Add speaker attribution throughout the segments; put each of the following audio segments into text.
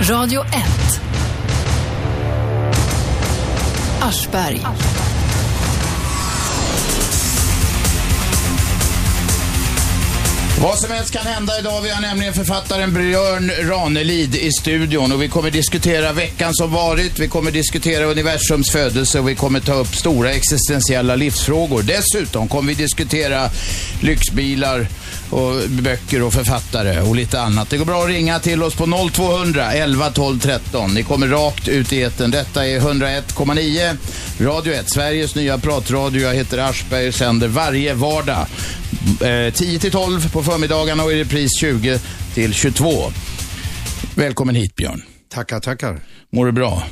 Speaker 1: Radio 1. Aschberg.
Speaker 2: Vad som helst kan hända idag. Vi har nämligen författaren Björn Ranelid i studion och vi kommer diskutera veckan som varit. Vi kommer diskutera universums födelse och vi kommer ta upp stora existentiella livsfrågor. Dessutom kommer vi diskutera lyxbilar och böcker och författare och lite annat. Det går bra att ringa till oss på 0200 11 12 13. Ni kommer rakt ut i etern. Detta är 101,9 Radio 1, Sveriges nya pratradio. Jag heter Aschberg och sänder varje vardag eh, 10 till 12 på förmiddagarna och i repris 20 till 22. Välkommen hit Björn.
Speaker 3: Tackar, tackar.
Speaker 2: Mår du bra?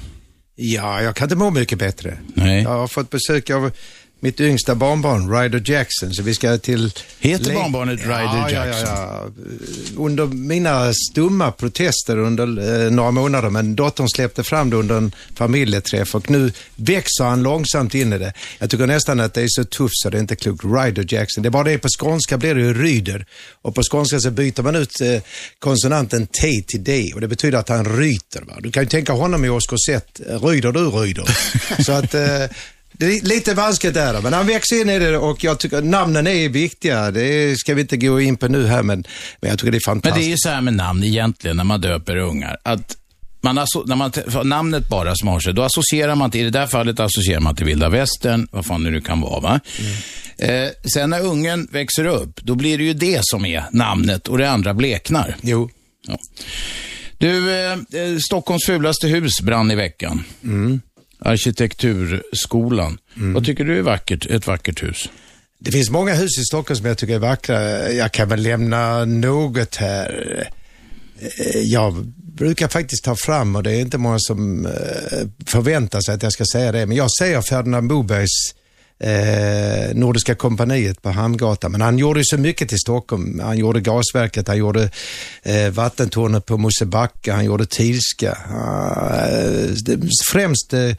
Speaker 3: Ja, jag kan inte må mycket bättre.
Speaker 2: Nej.
Speaker 3: Jag har fått besök av mitt yngsta barnbarn, Ryder Jackson, så vi ska till...
Speaker 2: Heter
Speaker 3: Le-
Speaker 2: barnbarnet Ryder
Speaker 3: ja,
Speaker 2: Jackson?
Speaker 3: Ja, ja. Under mina stumma protester under eh, några månader, men dottern släppte fram det under en familjeträff och nu växer han långsamt in i det. Jag tycker nästan att det är så tufft så det är inte klokt. Ryder Jackson. Det är bara det, på skånska blir det ju Ryder. Och på skånska så byter man ut eh, konsonanten T till D och det betyder att han ryter. Va? Du kan ju tänka honom i årskurs 1, ryder du ryder. så att eh, lite vanskligt är det, men han växer in i det och jag tycker namnen är viktiga. Det ska vi inte gå in på nu här, men, men jag tycker det är
Speaker 2: Men
Speaker 3: fantastiskt.
Speaker 2: det är ju så här med namn egentligen när man döper ungar. Att man när man namnet bara som har sig, då associerar man till, i det där fallet associerar man till vilda västern, vad fan det nu kan vara va. Eh, sen när ungen växer upp, då blir det ju det som är namnet och det andra bleknar.
Speaker 3: Jo.
Speaker 2: Ja. Du, eh, eh, Stockholms fulaste hus brann i veckan. Arkitekturskolan. Vad tycker du är vackert, ett vackert hus?
Speaker 3: Det finns många hus i Stockholm som jag tycker är vackra. Jag kan väl lämna något här. Eh, Jag brukar faktiskt ta fram, och det är inte många som eh, förväntar sig att jag ska säga det, men jag säger Ferdinand Bobergs eh, Nordiska kompaniet på Hamngatan. Men han gjorde ju så mycket till Stockholm. Han gjorde gasverket, han gjorde eh, vattentornet på Mosebacke, han gjorde Tilska. Eh, främst eh,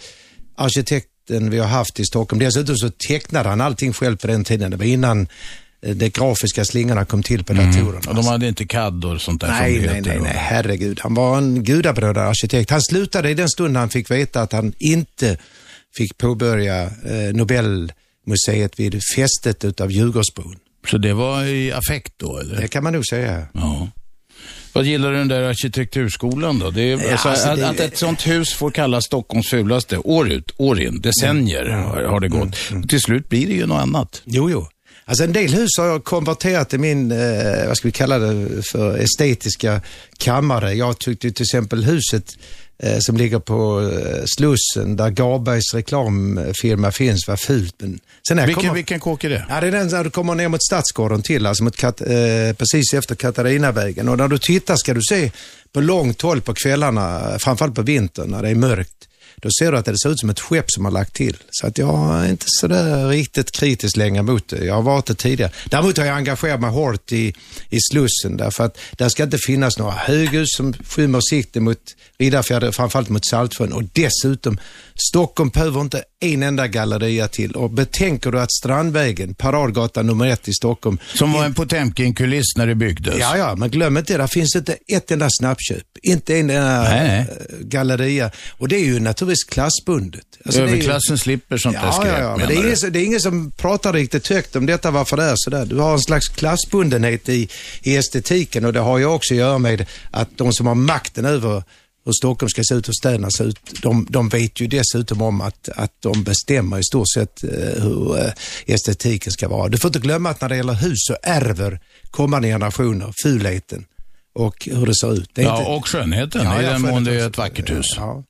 Speaker 3: arkitekten vi har haft i Stockholm. Dessutom så tecknade han allting själv på den tiden. Det var innan eh, de grafiska slingorna kom till på datorerna.
Speaker 2: Och de hade inte CAD och sånt där som
Speaker 3: Nej,
Speaker 2: det
Speaker 3: nej, nej, nej, herregud. Han var en gudabenådad arkitekt. Han slutade i den stund han fick veta att han inte fick påbörja eh, Nobelmuseet vid fästet utav Djurgårdsbron.
Speaker 2: Så det var i affekt då, eller?
Speaker 3: Det kan man nog säga.
Speaker 2: Ja. Vad gillar du den där arkitekturskolan då? Det är,
Speaker 3: Ja,
Speaker 2: alltså,
Speaker 3: alltså,
Speaker 2: att,
Speaker 3: det-
Speaker 2: att ett sånt hus får kallas Stockholms fulaste, år ut, år in, decennier har, har det gått. Och till slut blir det ju något annat.
Speaker 3: Jo, jo. Alltså en del hus har jag konverterat till min, eh, vad ska vi kalla det för, estetiska kammare. Jag tyckte till exempel huset som ligger på eh, Slussen där Garbergs reklamfirma finns var fult. Men sen
Speaker 2: Vilken,
Speaker 3: kommer-
Speaker 2: vilken kåk är det?
Speaker 3: Ja, det är den där du kommer ner mot Stadsgården till, alltså mot Kat- eh, precis efter Katarinavägen. Och när du tittar ska du se på långt håll på kvällarna, framförallt på vintern när det är mörkt. Då ser du att det ser ut som ett skepp som har lagt till. Så att jag är inte sådär riktigt kritisk längre mot det. Jag har varit det tidigare. Däremot har jag engagerat mig hårt i, i Slussen därför att där ska inte finnas några höghus som skymmer sikten mot Riddarfjärden, framförallt mot Saltsjön. Och dessutom, Stockholm behöver inte en enda galleria till. Och betänker du att Strandvägen, paradgatan nummer ett i Stockholm,
Speaker 2: Som var en Potemkin-kuliss när det byggdes.
Speaker 3: Ja, ja, men glöm inte, där finns inte ett enda snabbköp. Inte en enda
Speaker 2: Nej, nej.
Speaker 3: eh, galleria. Och det är ju naturligtvis klassbundet. Alltså, det är ju-
Speaker 2: Överklassen slipper sånt där
Speaker 3: Ja,
Speaker 2: skräp,
Speaker 3: ja, ja, men det är, ingen, det är ingen som pratar riktigt högt om detta, varför det är sådär. Du har en slags klassbundenhet i, i estetiken och det har ju också att göra med att de som har makten över hur Stockholm ska se ut och städerna ser ut, de, de vet ju dessutom om att, att de bestämmer i stort sett eh, hur eh, estetiken ska vara. Du får inte glömma att när det gäller hus så ärver kommande generationer fulheten och hur det ser ut.
Speaker 2: Ja,
Speaker 3: inte-
Speaker 2: och skönheten,
Speaker 3: Ja,
Speaker 2: i den mån
Speaker 3: det
Speaker 2: är ett vackert hus.
Speaker 3: Ja.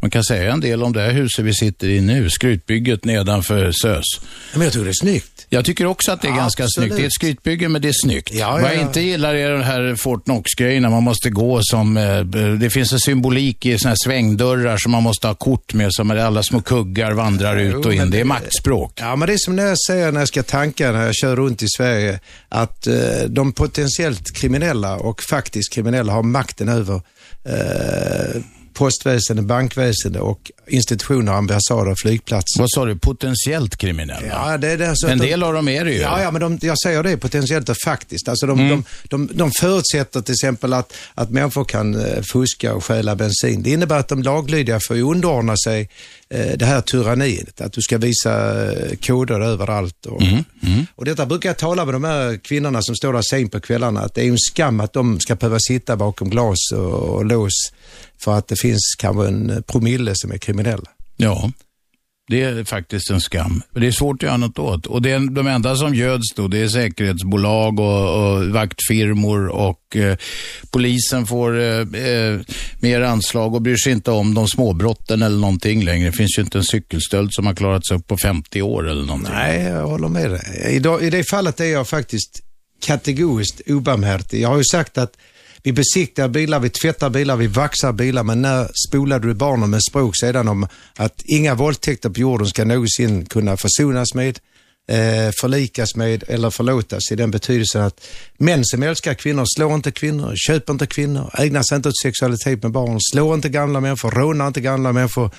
Speaker 2: Man kan säga en del om det här huset vi sitter i nu, skrytbygget nedanför SÖS.
Speaker 3: Men jag tycker det är snyggt.
Speaker 2: Jag tycker också att det är ganska
Speaker 3: Absolut.
Speaker 2: snyggt. Det är ett skrytbygge, men det är snyggt.
Speaker 3: Ja,
Speaker 2: Vad
Speaker 3: ja,
Speaker 2: jag
Speaker 3: ja.
Speaker 2: inte gillar är den här Fort Knox-grejen, när man måste gå som... Eh, det finns en symbolik i såna här svängdörrar som man måste ha kort med, som alla små kuggar vandrar ut och in. Det är maktspråk.
Speaker 3: Ja, men det är som när jag säger när jag ska tanka när jag kör runt i Sverige, att eh, de potentiellt kriminella och faktiskt kriminella har makten över eh, postväsende, bankväsende och institutioner, ambassader och flygplatser.
Speaker 2: Vad sa du? Potentiellt kriminella?
Speaker 3: Ja, det är det. Så
Speaker 2: en
Speaker 3: att
Speaker 2: del av dem är det ju.
Speaker 3: Ja, ja men de, jag säger det potentiellt och faktiskt. Alltså de, de, de, de förutsätter till exempel att, att människor kan eh, fuska och stjäla bensin. Det innebär att de laglydiga får underordna sig eh, det här tyranniet. Att du ska visa eh, koder överallt. Och, och detta brukar jag tala med de här kvinnorna som står där sent på kvällarna. Att det är en skam att de ska behöva sitta bakom glas och, och lås för att det finns kanske en promille som är kriminella.
Speaker 2: Ja, det är faktiskt en skam. Det är svårt att göra något åt. Och det är, de enda som göds då, det är säkerhetsbolag och, och vaktfirmor och eh, polisen får eh, eh, mer anslag och bryr sig inte om de småbrotten eller någonting längre. Det finns ju inte en cykelstöld som har klarats upp på 50 år eller någonting.
Speaker 3: Nej, jag håller med dig. I det fallet är jag faktiskt kategoriskt obarmhärtig. Jag har ju sagt att vi besiktar bilar, vi tvättar bilar, vi vaxar bilar, men när spolade du barnen med språk sedan om att inga våldtäkter på jorden ska någonsin kunna försonas med, eh, förlikas med eller förlåtas i den betydelsen att män som älskar kvinnor slår inte kvinnor, köper inte kvinnor, ägnar sig inte åt sexualitet med barn, slår inte gamla människor, rånar inte gamla människor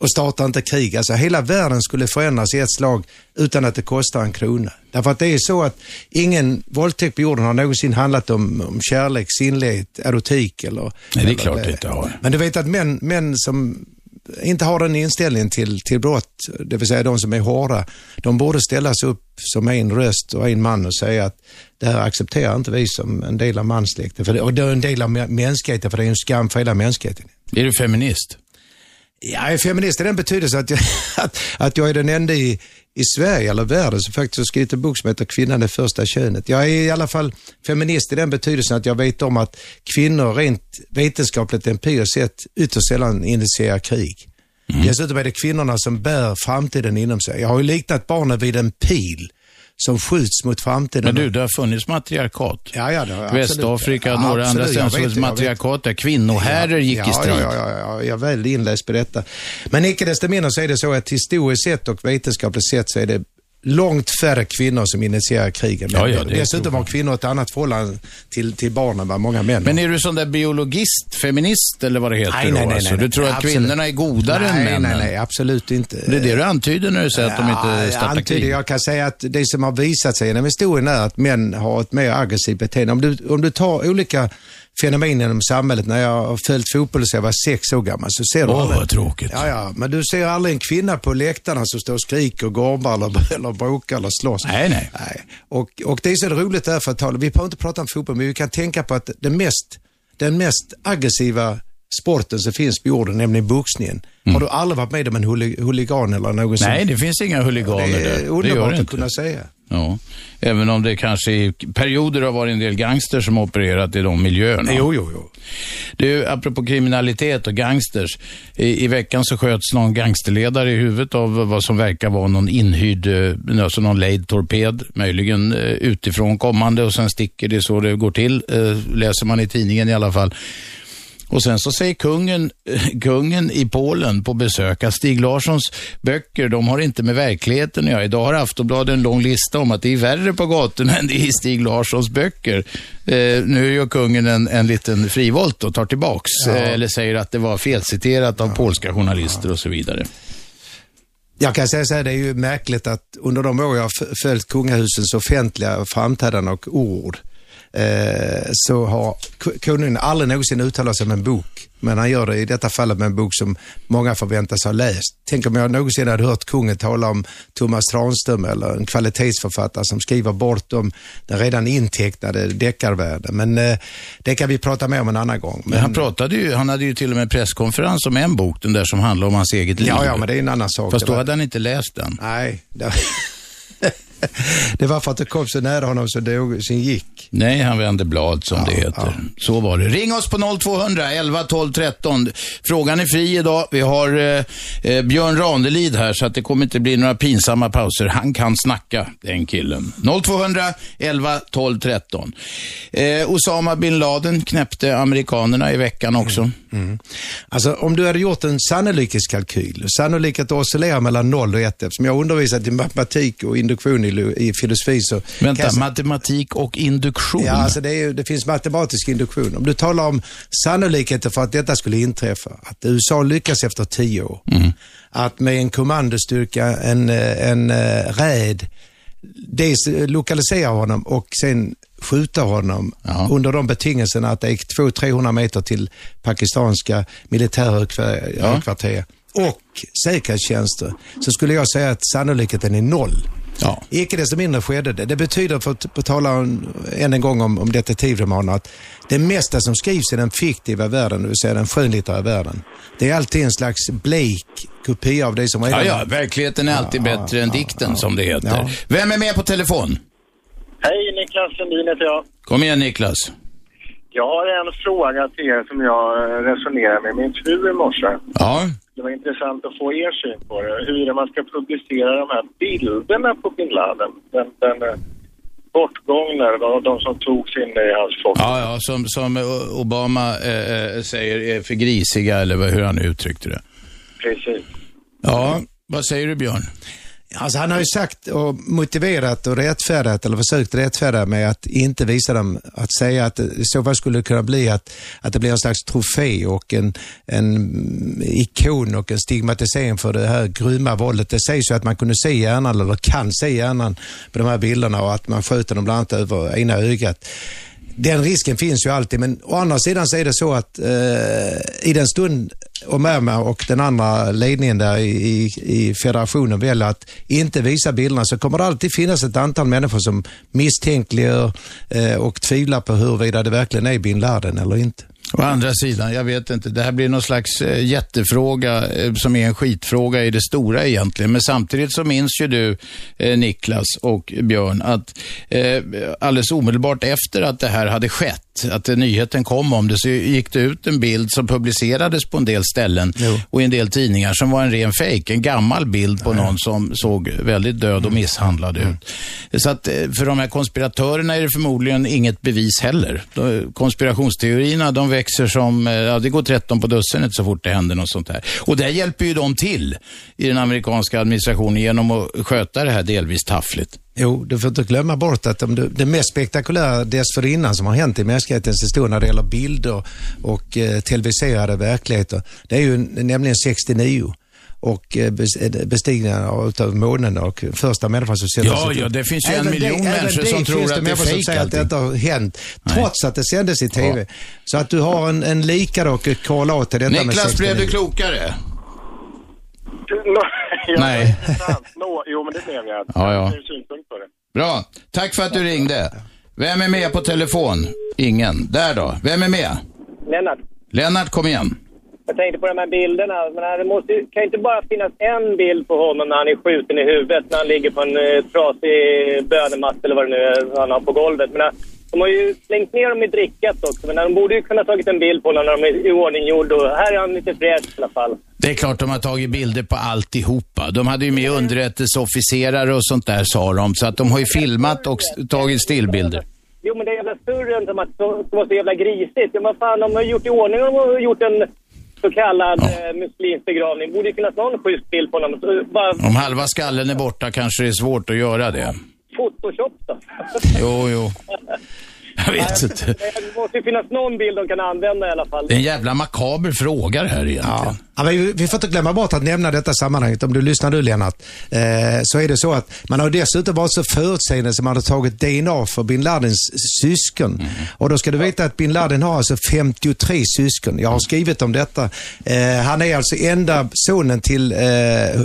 Speaker 3: och startar inte krig. Alltså hela världen skulle förändras i ett slag utan att det kostar en krona. Därför att det är så att ingen våldtäkt på jorden har någonsin handlat om, om kärlek, sinnlighet, erotik eller...
Speaker 2: Nej, det är
Speaker 3: eller-
Speaker 2: klart det inte har.
Speaker 3: Men du vet att män, män som inte har den inställningen till, till brott, det vill säga de som är hårda, de borde ställas upp som en röst och en man och säga att det här accepterar inte vi som en del av manssläkten. För det, och det är en del av mä- mänskligheten, för det är en skam för hela mänskligheten.
Speaker 2: Är du feminist?
Speaker 3: Jag är feminist i den betydelsen att jag, att, att jag är den enda i, i Sverige eller världen som faktiskt har skrivit en bok som heter Kvinnan det första könet. Jag är i alla fall feminist i den betydelsen att jag vet om att kvinnor rent vetenskapligt empiriskt sett ytterst sällan initierar krig. Dessutom är det kvinnorna som bär framtiden inom sig. Jag har ju liknat barnen vid en pil som skjuts mot framtiden.
Speaker 2: Men du, det har funnits matriarkat.
Speaker 3: Ja, ja, det har.
Speaker 2: Västafrika,
Speaker 3: Ja,
Speaker 2: några andra
Speaker 3: absolut, jag
Speaker 2: ställen
Speaker 3: jag
Speaker 2: matriarkat där kvinnoherrer gick
Speaker 3: ja,
Speaker 2: i strid.
Speaker 3: Ja, ja, ja, ja, jag är väl inläst på detta. Men icke desto mindre så är det så att historiskt sett och vetenskapligt sett så är det långt färre kvinnor som initierar krigen.
Speaker 2: Ja, ja,
Speaker 3: Dessutom har kvinnor ett annat förhållande till, till barnen än vad många män
Speaker 2: Men är du sån där biologist, feminist eller vad det heter
Speaker 3: Nej,
Speaker 2: då?
Speaker 3: nej, nej,
Speaker 2: alltså?
Speaker 3: nej,
Speaker 2: Du tror att
Speaker 3: absolut.
Speaker 2: kvinnorna är godare än
Speaker 3: nej,
Speaker 2: männen?
Speaker 3: Nej, nej, absolut inte.
Speaker 2: Det är det du antyder när du säger att de
Speaker 3: Ja,
Speaker 2: inte
Speaker 3: jag
Speaker 2: startar
Speaker 3: antyder-
Speaker 2: krig.
Speaker 3: Jag kan säga att det som har visat sig genom historien är att män har ett mer aggressivt beteende. Om du, om du tar olika fenomen inom samhället. När jag har följt fotboll sedan jag var sex år gammal så ser du
Speaker 2: Åh,
Speaker 3: aldrig-
Speaker 2: vad tråkigt.
Speaker 3: Ja, ja, men du ser aldrig en kvinna på läktarna som står och skriker, gormar eller, eller bråkar eller slåss.
Speaker 2: Nej, nej.
Speaker 3: Nej. Och, och det är så roligt därför att tala, vi behöver inte prata om fotboll, men vi kan tänka på att den mest, den mest aggressiva sporten som finns på jorden, nämligen boxningen. Har du aldrig varit med om en huli- huligan eller något sånt?
Speaker 2: Nej, det finns inga huliganer
Speaker 3: Det
Speaker 2: där.
Speaker 3: är
Speaker 2: Det gör
Speaker 3: underbart
Speaker 2: det
Speaker 3: att kunna säga.
Speaker 2: Ja. Även om det kanske i perioder har varit en del gangster som opererat i de miljöerna.
Speaker 3: Jo, jo, jo.
Speaker 2: Du, apropå kriminalitet och gangsters. I, I veckan så sköts någon gangsterledare i huvudet av vad som verkar vara någon inhyrd, eh, alltså någon lejd torped, möjligen eh, utifrån kommande och sen sticker det så det går till, eh, läser man i tidningen i alla fall. Och sen så säger kungen, kungen i Polen på besök att Stig Larssons böcker, de har inte med verkligheten att göra. Idag har Aftonbladet en lång lista om att det är värre på gatorna än det är i Stig Larssons böcker. Eh, nu gör kungen en, en liten frivolt och tar tillbaks, eh, eller säger att det var felciterat av polska journalister och så vidare.
Speaker 3: Jag kan säga så här, det är ju märkligt att under de år jag har följt kungahusets offentliga framträdanden och ord eh, så har kungen aldrig någonsin uttalat sig om en bok. Men han gör det i detta fallet med en bok som många förväntas ha läst. Tänk om jag någonsin hade hört kungen tala om Thomas Tranström eller en kvalitetsförfattare som skriver bort om den redan intecknade deckarvärlden. Men eh, det kan vi prata mer om en annan gång.
Speaker 2: Men han pratade ju, han hade ju till och med presskonferens om en bok, den där som handlar om hans eget liv.
Speaker 3: ja, ja, men det är en annan sak.
Speaker 2: Fast då hade han inte läst den.
Speaker 3: Nej, det, det var för att det kom så nära honom så det någonsin gick.
Speaker 2: Nej, han vände blad som
Speaker 3: Ja,
Speaker 2: det heter. Så var det. Ring oss på 0200 11 12 13. Frågan är fri idag. Vi har eh, eh, Björn Ranelid här så att det kommer inte bli några pinsamma pauser. Han kan snacka, den killen. 0200 11 12 13. Eh, Osama bin Laden knäppte amerikanerna i veckan också.
Speaker 3: Mm. Alltså om du hade gjort en sannolikhetskalkyl, sannolikheten oscillerar mellan 0 och 1 eftersom jag har undervisat i matematik och induktion i, i filosofi så...
Speaker 2: Vänta, jag... matematik och induktion?
Speaker 3: Ja, alltså det, är, det finns matematisk induktion. Om du talar om sannolikheten för att detta skulle inträffa, att USA lyckas efter 10 år, mm. att med en kommandostyrka, en, en, en räd, dels lokalisera honom och sen skjuta honom ja. under de betingelserna att det är 200-300 meter till pakistanska militärhögkvarter ja. och säkerhetstjänster, så skulle jag säga att sannolikheten är noll. Ja. Icke desto mindre skedde det. Det betyder, för att tala än en gång om, om detektivromaner, att det mesta som skrivs i den fiktiva världen, det vill säga den skönlitterära världen, det är alltid en slags blek kopia av det som redan...
Speaker 2: Ja, ja, verkligheten är alltid ja, bättre än dikten, som det heter. Vem är med på telefon?
Speaker 4: Hej, Niklas Sundin heter jag.
Speaker 2: Kom igen Niklas.
Speaker 4: Jag har en fråga till er som jag resonerade med min fru i morse.
Speaker 2: Ja.
Speaker 4: Det var intressant att få er syn på det. Hur man ska publicera de här bilderna på bin Laden. Den, den eh, bortgångna, de som togs in i hans fort.
Speaker 2: Ja, ja, som, som Obama eh, eh, säger är för grisiga eller hur han uttryckte det.
Speaker 4: Precis.
Speaker 2: Ja, vad säger du Björn?
Speaker 3: Alltså han har ju sagt och motiverat och rättfärdat, eller försökt rättfärda med att inte visa dem, att säga att i så fall skulle det kunna bli att, att det blir en slags trofé och en, en ikon och en stigmatisering för det här grymma våldet. Det sägs ju att man kunde se hjärnan, eller kan se hjärnan på de här bilderna och att man skjuter dem bland annat över ena ögat den risken finns ju alltid, men å andra sidan så är det så att eh, i den stund Omerma och den andra ledningen där i, i, i federationen väljer att inte visa bilderna så kommer det alltid finnas ett antal människor som misstänkliggör eh, och tvivlar på huruvida det verkligen är bin Laden eller inte.
Speaker 2: Å andra sidan, jag vet inte, det här blir någon slags eh, jättefråga eh, som är en skitfråga i det stora egentligen. Men samtidigt så minns ju du, eh, Niklas och Björn, att alldeles omedelbart efter att det här hade skett att nyheten kom om det så gick det ut en bild som publicerades på en del ställen jo. och i en del tidningar som var en ren fejk. En gammal bild på någon som såg väldigt död och misshandlad mm. ut. Så att eh, för de här konspiratörerna är det förmodligen inget bevis heller. Konspirationsteorierna de växer som, eh, ja det går 13 på dussinet så fort det händer något sånt här. Och där hjälper ju de till i den amerikanska administrationen genom att sköta det här delvis taffligt.
Speaker 3: Jo, du får inte glömma bort att de, det mest spektakulära dessförinnan som har hänt i mänsklighetens historia när det gäller bilder och eh, televiserade verkligheter, det är ju nämligen 69 och eh, eh, bestigningen av månen och första människan som sätter
Speaker 2: Ja, ja, det finns ju en miljon det, människor som tror att det är fejk som säger
Speaker 3: att detta har hänt, trots att det sändes i TV. Ja. Så att du har en, en lika och korrelat till detta
Speaker 2: Niklas, blev du klokare?
Speaker 4: Nej. Nå, jo, men det blev jag.
Speaker 2: Ja, ja. Bra. Tack för att du ringde. Vem är med på telefon? Ingen. Där då. Vem är med?
Speaker 5: Lennart.
Speaker 2: Lennart, kom igen.
Speaker 5: Jag tänkte på de här bilderna. Men det måste, kan inte bara finnas en bild på honom när han är skjuten i huvudet, när han ligger på en uh, trasig bönematta eller vad det nu är han har på golvet. Men, de har ju slängt ner dem i drickat också, men de borde ju kunna tagit en bild på honom när de är i ordning gjord och här är han lite fräsch i alla fall.
Speaker 2: Det är klart de har tagit bilder på alltihopa. De hade ju med underrättelseofficerare och sånt där sa de, så att de har ju filmat och tagit stillbilder.
Speaker 5: Jo, men det är jävla surren som att det var så jävla grisigt. Ja, vad fan, de har gjort i ordning, har gjort en så kallad ja. eh, muslimsk begravning. Borde ju finnas någon schysst bild på honom.
Speaker 2: Bara... Om halva skallen är borta kanske det är svårt att göra det.
Speaker 5: Photoshop då?
Speaker 2: jo, jo. Jag vet inte.
Speaker 5: Det måste ju finnas någon bild de kan använda i alla fall.
Speaker 2: Det är en jävla makaber fråga det här egentligen. Ja.
Speaker 3: Ja, vi, vi får inte glömma bort att nämna detta sammanhanget, om du lyssnar nu Lennart, eh, så är det så att man har dessutom varit så förutseende som man har tagit DNA för bin Ladens syskon. Mm. Och då ska du veta att bin Laden har alltså 53 syskon. Jag har skrivit om detta. Eh, han är alltså enda sonen till eh, eh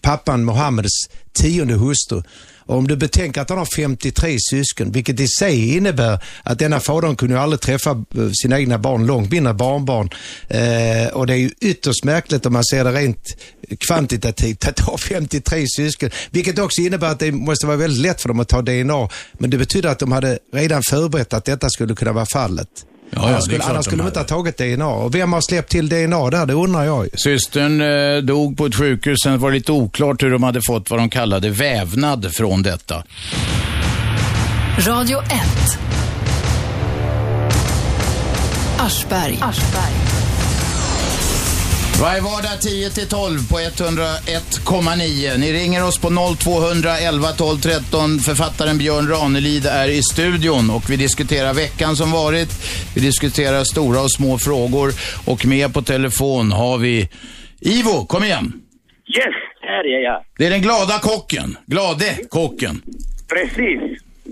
Speaker 3: pappan Mohammeds tionde hustru. Och om du betänker att han har 53 syskon, vilket i sig innebär att denna fadern kunde ju aldrig träffa eh, sina egna barn, långt mindre barnbarn. Eh, och det är ju ytterst märkligt om man ser det rent kvantitativt att ha 53 syskon. Vilket också innebär att det måste vara väldigt lätt för dem att ta DNA. Men det betyder att de hade redan förberett att detta skulle kunna vara fallet. Ja, annars skulle, annars skulle de inte ha tagit DNA. Och vem har släppt till DNA där? Det undrar jag.
Speaker 2: Systern eh, dog på ett sjukhus. Sen var det lite oklart hur de hade fått vad de kallade vävnad från detta.
Speaker 1: Radio 1. Aschberg. Aschberg.
Speaker 2: Varje vardag 10 till 12 på 101,9. Ni ringer oss på 0200 11 12 13. Författaren Björn Ranelid är i studion och vi diskuterar veckan som varit. Vi diskuterar stora och små frågor och med på telefon har vi Ivo, kom igen.
Speaker 6: Yes, här är jag.
Speaker 2: Det är den glada kocken. Glade kocken.
Speaker 6: Precis.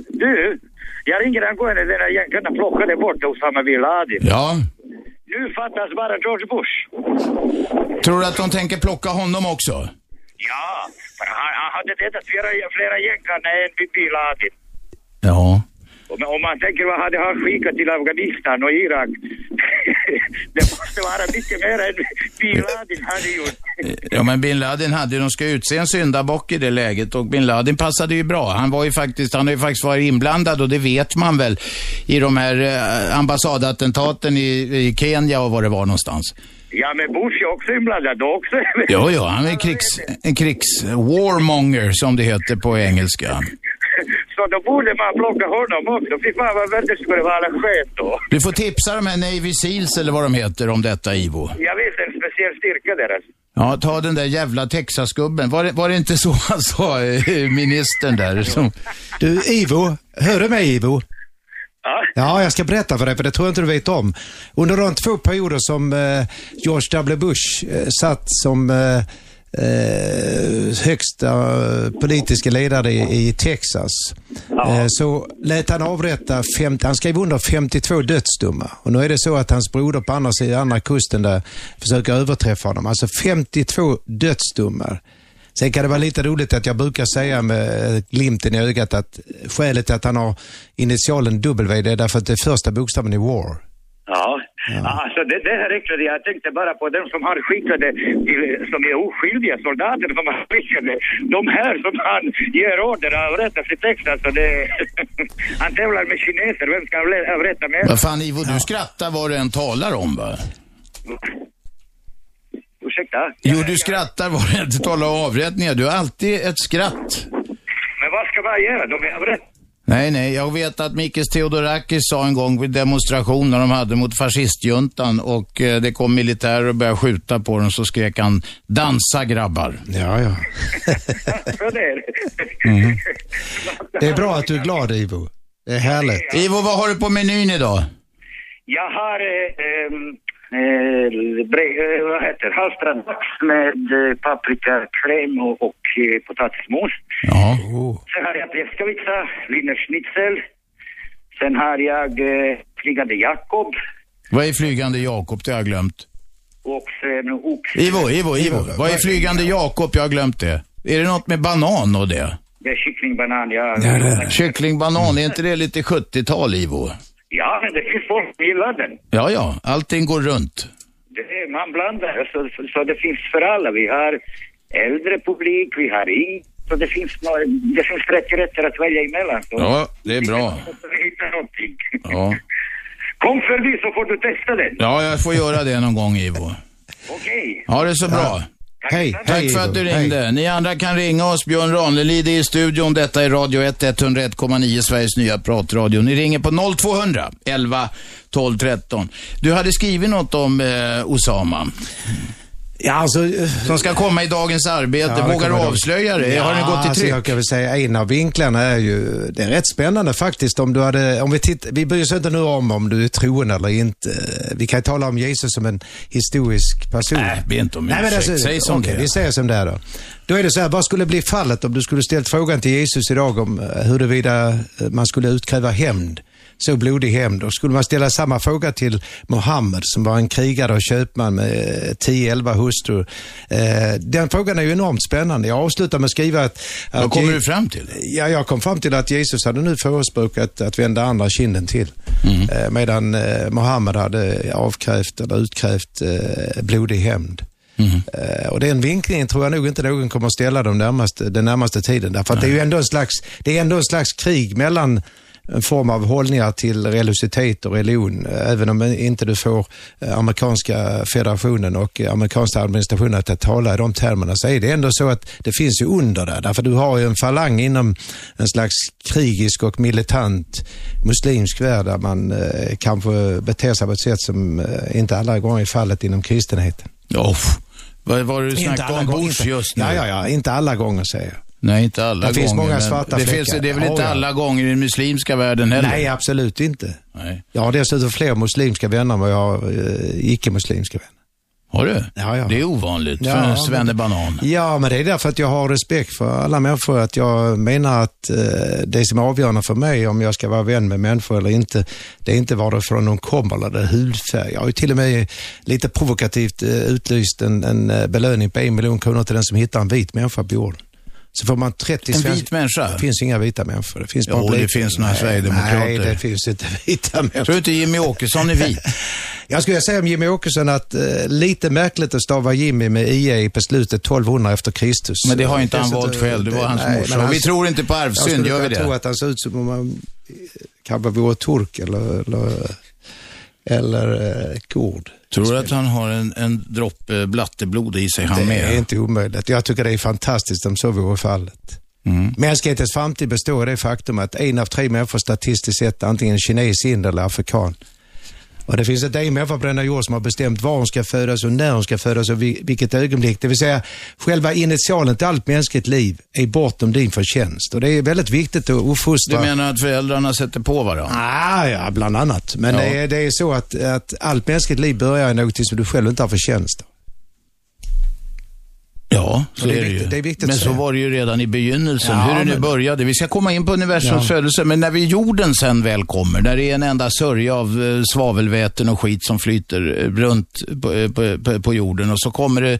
Speaker 6: Du, jag ringer angående den här jänkarna plockade bort Osama bin Laden.
Speaker 2: Ja.
Speaker 6: Nu fattas bara George Bush.
Speaker 2: Tror du att de tänker plocka honom också?
Speaker 6: Ja, för han, han hade dödat flera, flera jänkar än bin Laden.
Speaker 2: Ja.
Speaker 6: Om, om man tänker vad hade han skickat till Afghanistan och Irak? det måste vara mycket mer än bin Laden hade gjort.
Speaker 2: Ja, men bin Laden hade ju, de ska utse en syndabock i det läget och bin Laden passade ju bra. Han var ju faktiskt, han har ju faktiskt varit inblandad och det vet man väl i de här eh, ambassadattentaten i, i Kenya och var det var någonstans.
Speaker 6: Ja, men Bush är också inblandad också.
Speaker 2: Jo, jo, han är krigs, en krigs warmonger som det heter på engelska.
Speaker 6: Så då borde man plocka honom också. Fy fan vad väldigt skulle vara skönt då.
Speaker 2: Du får tipsa de här Navy Seals eller vad de heter om detta, Ivo.
Speaker 6: Jag vet en speciell styrka deras.
Speaker 2: Ja, ta den där jävla Texasgubben. Var det, var det inte så han sa, eh, ministern där? Som...
Speaker 3: Du, Ivo, hör du mig Ivo?
Speaker 6: Ja.
Speaker 3: Ja, jag ska berätta för dig, för det tror jag inte du vet om. Under de två perioder som eh, George W. Bush eh, satt som eh, eh, högsta politiska ledare i, i Texas, eh, så lät han avrätta, 50, han skrev under 52 dödsdomar. Och nu är det så att hans broder på andra sidan andra kusten där försöker överträffa honom. Alltså 52 dödsdomar. Sen kan det vara lite roligt att jag brukar säga med glimten i ögat att skälet till att han har initialen W det är därför att det är första bokstaven i war.
Speaker 6: Ja, alltså det, det här räcker det. Jag tänkte bara på den som har skickade, till- som är oskyldiga soldater som har skickade. De här som han ger order att avrättas i Texas. Så det, han tävlar med kineser. Vem ska avle- avrätta med?
Speaker 2: Vad fan Ivo, du skrattar vad du än talar om va?
Speaker 6: Ursäkta?
Speaker 2: Jo, du skrattar vad du än talar om avrättningar. Du har alltid ett skratt.
Speaker 6: Men vad ska man göra? De är avrättade.
Speaker 2: Nej, nej, jag vet att Mikis Theodorakis sa en gång vid demonstrationer de hade mot fascistjuntan och eh, det kom militärer och började skjuta på dem så skrek han dansa grabbar.
Speaker 3: Ja, ja.
Speaker 6: Så det är
Speaker 2: Mm.
Speaker 3: Det är bra att du är glad Ivo. Det är härligt.
Speaker 2: Ivo, vad har du på menyn idag?
Speaker 6: Jag har eh, eh, eh, vad heter halstrad med eh, paprikakräm och, och eh, potatismos.
Speaker 2: Ja.
Speaker 3: Oh.
Speaker 6: Sen har jag pleskavica, wienerschnitzel. Sen har jag eh, flygande Jakob
Speaker 2: Vad är flygande Jakob? Det har jag glömt.
Speaker 6: och sen ox.
Speaker 2: Ivo, Ivo, Ivo. Vad är flygande Jakob? Jag har glömt det. Är det något med banan och det?
Speaker 6: Det är kycklingbanan, ja.
Speaker 3: Ja, det är
Speaker 2: Kyckling, banan, är inte det lite 70-tal, Ivo?
Speaker 6: Ja, men det finns folk som gillar den.
Speaker 2: Ja, ja, allting går runt.
Speaker 6: Det man blandar, så, så, så det finns för alla. Vi har äldre publik, vi har yngre. Så det finns, några, det finns 30 rätter att välja emellan. Så
Speaker 2: Ja, det är bra. Ja.
Speaker 6: Kom förbi så får du testa den.
Speaker 2: ja, jag får göra det någon gång, Ivo.
Speaker 6: Okej.
Speaker 2: Ha det så bra.
Speaker 3: Hej.
Speaker 2: Tack
Speaker 3: Hej,
Speaker 2: för att du ringde.
Speaker 3: Hej.
Speaker 2: Ni andra kan ringa oss. Björn Ranelid är i studion. Detta är Radio 1, 101,9 Sveriges nya pratradio. Ni ringer på 0200 11 12 13. Du hade skrivit något om eh, Osama.
Speaker 3: Ja, alltså, eh,
Speaker 2: Som ska komma i Dagens Arbete.
Speaker 3: Ja,
Speaker 2: Vågar du avslöja det?
Speaker 3: Ja,
Speaker 2: Har den gått i
Speaker 3: alltså
Speaker 2: tryck?
Speaker 3: jag kan väl säga en av vinklarna är ju, det är rätt spännande faktiskt om du hade, om vi tittar, vi bryr oss inte nu om om du är troende eller inte. Vi kan ju tala om Jesus som en historisk person.
Speaker 2: Nej, be inte om
Speaker 3: Nej, men alltså,
Speaker 2: Säg som
Speaker 3: okej,
Speaker 2: det.
Speaker 3: Vi säger som det är då. Då är det så här, vad skulle bli fallet om du skulle ställt frågan till Jesus idag om eh, huruvida eh, man skulle utkräva hämnd? Så blodig hämnd. Och skulle man ställa samma fråga till Mohammed som var en krigare och köpman med eh, 10-11 hustrur. Eh, den frågan är ju enormt spännande. Jag avslutar med att skriva att...
Speaker 2: Vad kommer du fram till?
Speaker 3: Ja, jag kom fram till att Jesus hade nu förespråkat att vända andra kinden till.
Speaker 2: Mm.
Speaker 3: Eh, medan eh, Mohammed hade avkrävt eller utkrävt eh, blodig hämnd.
Speaker 2: Mm.
Speaker 3: Eh, och den vinklingen tror jag nog inte någon kommer att ställa de närmaste, den närmaste tiden. Därför att det är ju ändå en slags, det är ändå en slags krig mellan en form av hållningar till religiositet och religion. Även om inte du får eh, amerikanska federationen och eh, amerikanska administrationen att tala i de termerna så är det ändå så att det finns ju under där. Därför du har ju en falang inom en slags krigisk och militant muslimsk värld där man eh, kanske beter sig på ett sätt som eh, inte alla gånger är fallet inom kristenheten.
Speaker 2: Oh, vad var det du
Speaker 3: Inte
Speaker 2: snackade
Speaker 3: alla
Speaker 2: om
Speaker 3: gånger.
Speaker 2: Bush just nu?
Speaker 3: Ja, ja, ja. Inte alla gånger säger jag.
Speaker 2: Nej, inte alla
Speaker 3: Det
Speaker 2: gånger.
Speaker 3: finns många svarta
Speaker 2: det, finns, det är väl inte alla gånger i den muslimska världen heller?
Speaker 3: Nej, absolut inte.
Speaker 2: Nej.
Speaker 3: Jag har dessutom fler muslimska vänner än vad jag har eh, icke-muslimska vänner.
Speaker 2: Har du?
Speaker 3: Ja, ja.
Speaker 2: Det är ovanligt
Speaker 3: Ja,
Speaker 2: för en svennebanan.
Speaker 3: Ja, men det är därför att jag har respekt för alla människor. Att jag menar att eh, det som är avgörande för mig om jag ska vara vän med människor eller inte, det är inte varifrån de kommer eller det hudfärg. Jag har ju till och med lite provokativt eh, utlyst en, en eh, belöning på en miljon kronor till den som hittar en vit människa på jorden. Så får man 30
Speaker 2: En
Speaker 3: svensk-
Speaker 2: vit människa?
Speaker 3: Det finns inga vita människor. Det finns
Speaker 2: Jo, det finns några sverigedemokrater.
Speaker 3: Nej, det finns inte vita människor.
Speaker 2: Tror du inte Jimmy Åkesson är vit?
Speaker 3: Jag skulle säga om Jimmy Åkesson att eh, lite märkligt att stava Jimmy med IE på slutet 1200 efter Kristus.
Speaker 2: Men det har inte han valt själv, det var hans
Speaker 3: nej,
Speaker 2: morsa. Och vi tror inte på
Speaker 3: Jag
Speaker 2: arvsynd, gör vi
Speaker 3: kunna tro
Speaker 2: det?
Speaker 3: att han ser ut som om han eh, kanske vore turk eller, eller, eller eh, kurd.
Speaker 2: Tror du att han har en, en droppe blatteblod i sig, han
Speaker 3: Det
Speaker 2: med?
Speaker 3: är inte omöjligt. Jag tycker det är fantastiskt om så vore fallet.
Speaker 2: Mm.
Speaker 3: Mänsklighetens framtid består i det faktum att en av tre människor statistiskt sett antingen kines, indier eller afrikan. Och det finns inte en människa på denna jord som har bestämt var hon ska födas och när hon ska födas och vi- vilket ögonblick. Det vill säga, själva initialen till allt mänskligt liv är bortom din förtjänst. Och det är väldigt viktigt att
Speaker 2: Du
Speaker 3: uppfostra.
Speaker 2: menar att föräldrarna sätter på varandra?
Speaker 3: Ah, ja, bland annat. Men
Speaker 2: Ja.
Speaker 3: det, är, det är så att, att allt mänskligt liv börjar i något som du själv inte har förtjänst av.
Speaker 2: Ja, så
Speaker 3: det är
Speaker 2: är det, ju.
Speaker 3: det
Speaker 2: men så
Speaker 3: säga.
Speaker 2: var det ju redan i begynnelsen,
Speaker 3: Ja,
Speaker 2: hur det nu
Speaker 3: men-
Speaker 2: började. Vi ska komma in på universums
Speaker 3: Ja.
Speaker 2: födelse, men när vi jorden sen väl kommer, där det är en enda sörja av eh, svavelväten och skit som flyter eh, runt på, eh, på, på, på jorden och så kommer det,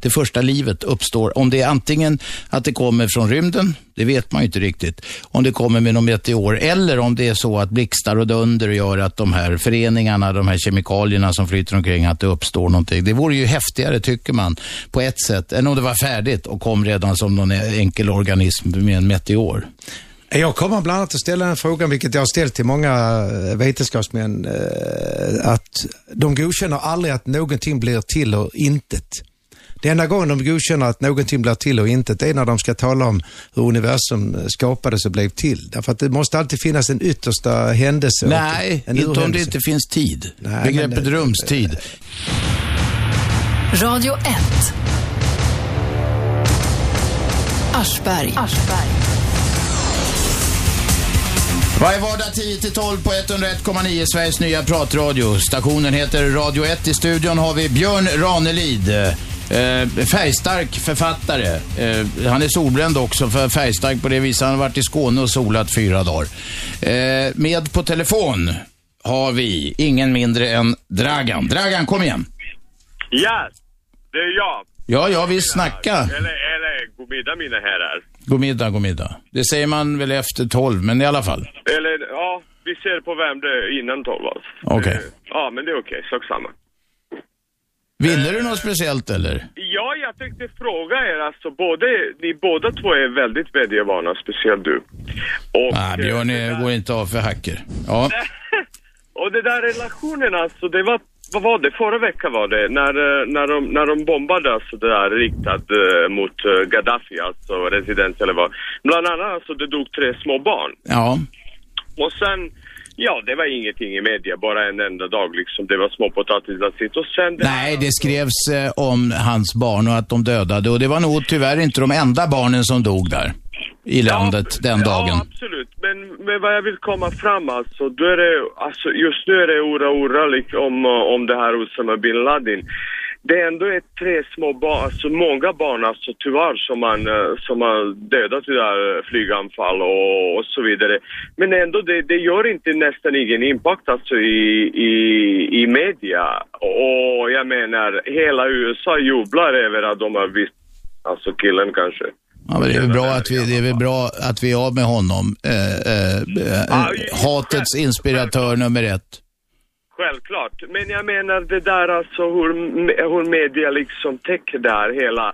Speaker 2: det första livet uppstår. Om det är antingen att det kommer från rymden, det vet man ju inte riktigt, om det kommer med någon meteor, eller om det är så att blixtar och dunder gör att de här föreningarna, de här kemikalierna som flyter omkring, att det uppstår någonting. Det vore ju häftigare, tycker man, på ett sätt, än om det var färdigt och kom redan som någon enkel organism med en meteor.
Speaker 3: Jag kommer bland annat att ställa den frågan, vilket jag har ställt till många eh, vetenskapsmän, eh, att de godkänner aldrig att någonting blir till och intet. Det enda gången de godkänner att någonting blir till och intet, det är när de ska tala om hur universum skapades och blev till. Därför att det måste alltid finnas en yttersta händelse.
Speaker 2: Nej,
Speaker 3: en
Speaker 2: inte om det inte finns tid.
Speaker 3: Nej,
Speaker 2: Begreppet
Speaker 3: men-
Speaker 2: rumstid.
Speaker 1: Radio 1. Aschberg.
Speaker 2: Varje vardag 10-12 på 101,9 Sveriges nya pratradio. Stationen heter Radio 1. I studion har vi Björn Ranelid. Eh, färgstark författare. Eh, han är solbränd också, för färgstark på det viset. Han har varit i Skåne och solat fyra dagar. Eh, med på telefon har vi ingen mindre än Dragan. Dragan, kom igen.
Speaker 7: Ja, det är jag.
Speaker 2: Ja, jag vill snacka.
Speaker 7: Eller, eller god middag mina herrar.
Speaker 2: God middag, god middag. Det säger man väl efter tolv, men i alla fall.
Speaker 7: Eller ja, vi ser på vem det är innan tolv alltså.
Speaker 2: Okej.
Speaker 7: Eh, Ja, men det är okej. Sak samma.
Speaker 2: Ville du något speciellt eller?
Speaker 7: Ja, jag tänkte fråga er alltså, både, ni båda två är väldigt medievana, speciellt du. Och,
Speaker 2: Nej, Björn
Speaker 7: eh, där-
Speaker 2: går inte av för hacker. Ja.
Speaker 7: Och det där relationen alltså, det var, vad var det, förra veckan var det, när, eh, när, de, när de bombade alltså det där riktat eh, mot eh, Gaddafi, alltså residens eller vad. Bland annat alltså, det dog tre små barn.
Speaker 2: Ja.
Speaker 7: Och sen, ja det var ingenting i media, bara en enda dag liksom, det var småpotatisar sitt. Och sen det
Speaker 2: Nej, det skrevs eh, om hans barn och att de dödade. Och det var nog tyvärr inte de enda barnen som dog där i landet den dagen.
Speaker 7: Ja, absolut. Men, men vad jag vill komma fram alltså, då är det, alltså just nu är det ora ora liksom, om, om det här Osama bin Laden. Det är ändå ett tre små barn, alltså många barn alltså tyvärr som man, eh, som har dödat i det här flyganfall och, och så vidare. Men ändå det, det gör inte nästan ingen impact alltså i, i, i media. Och jag menar, hela USA jublar över att de har visst, alltså killen kanske.
Speaker 2: Ja, men det är väl bra att vi, det är väl bra att vi är av med honom. Eh, eh, eh, hatets inspiratör nummer ett.
Speaker 7: Självklart, men jag menar det där alltså hur, hur media liksom täcker där hela,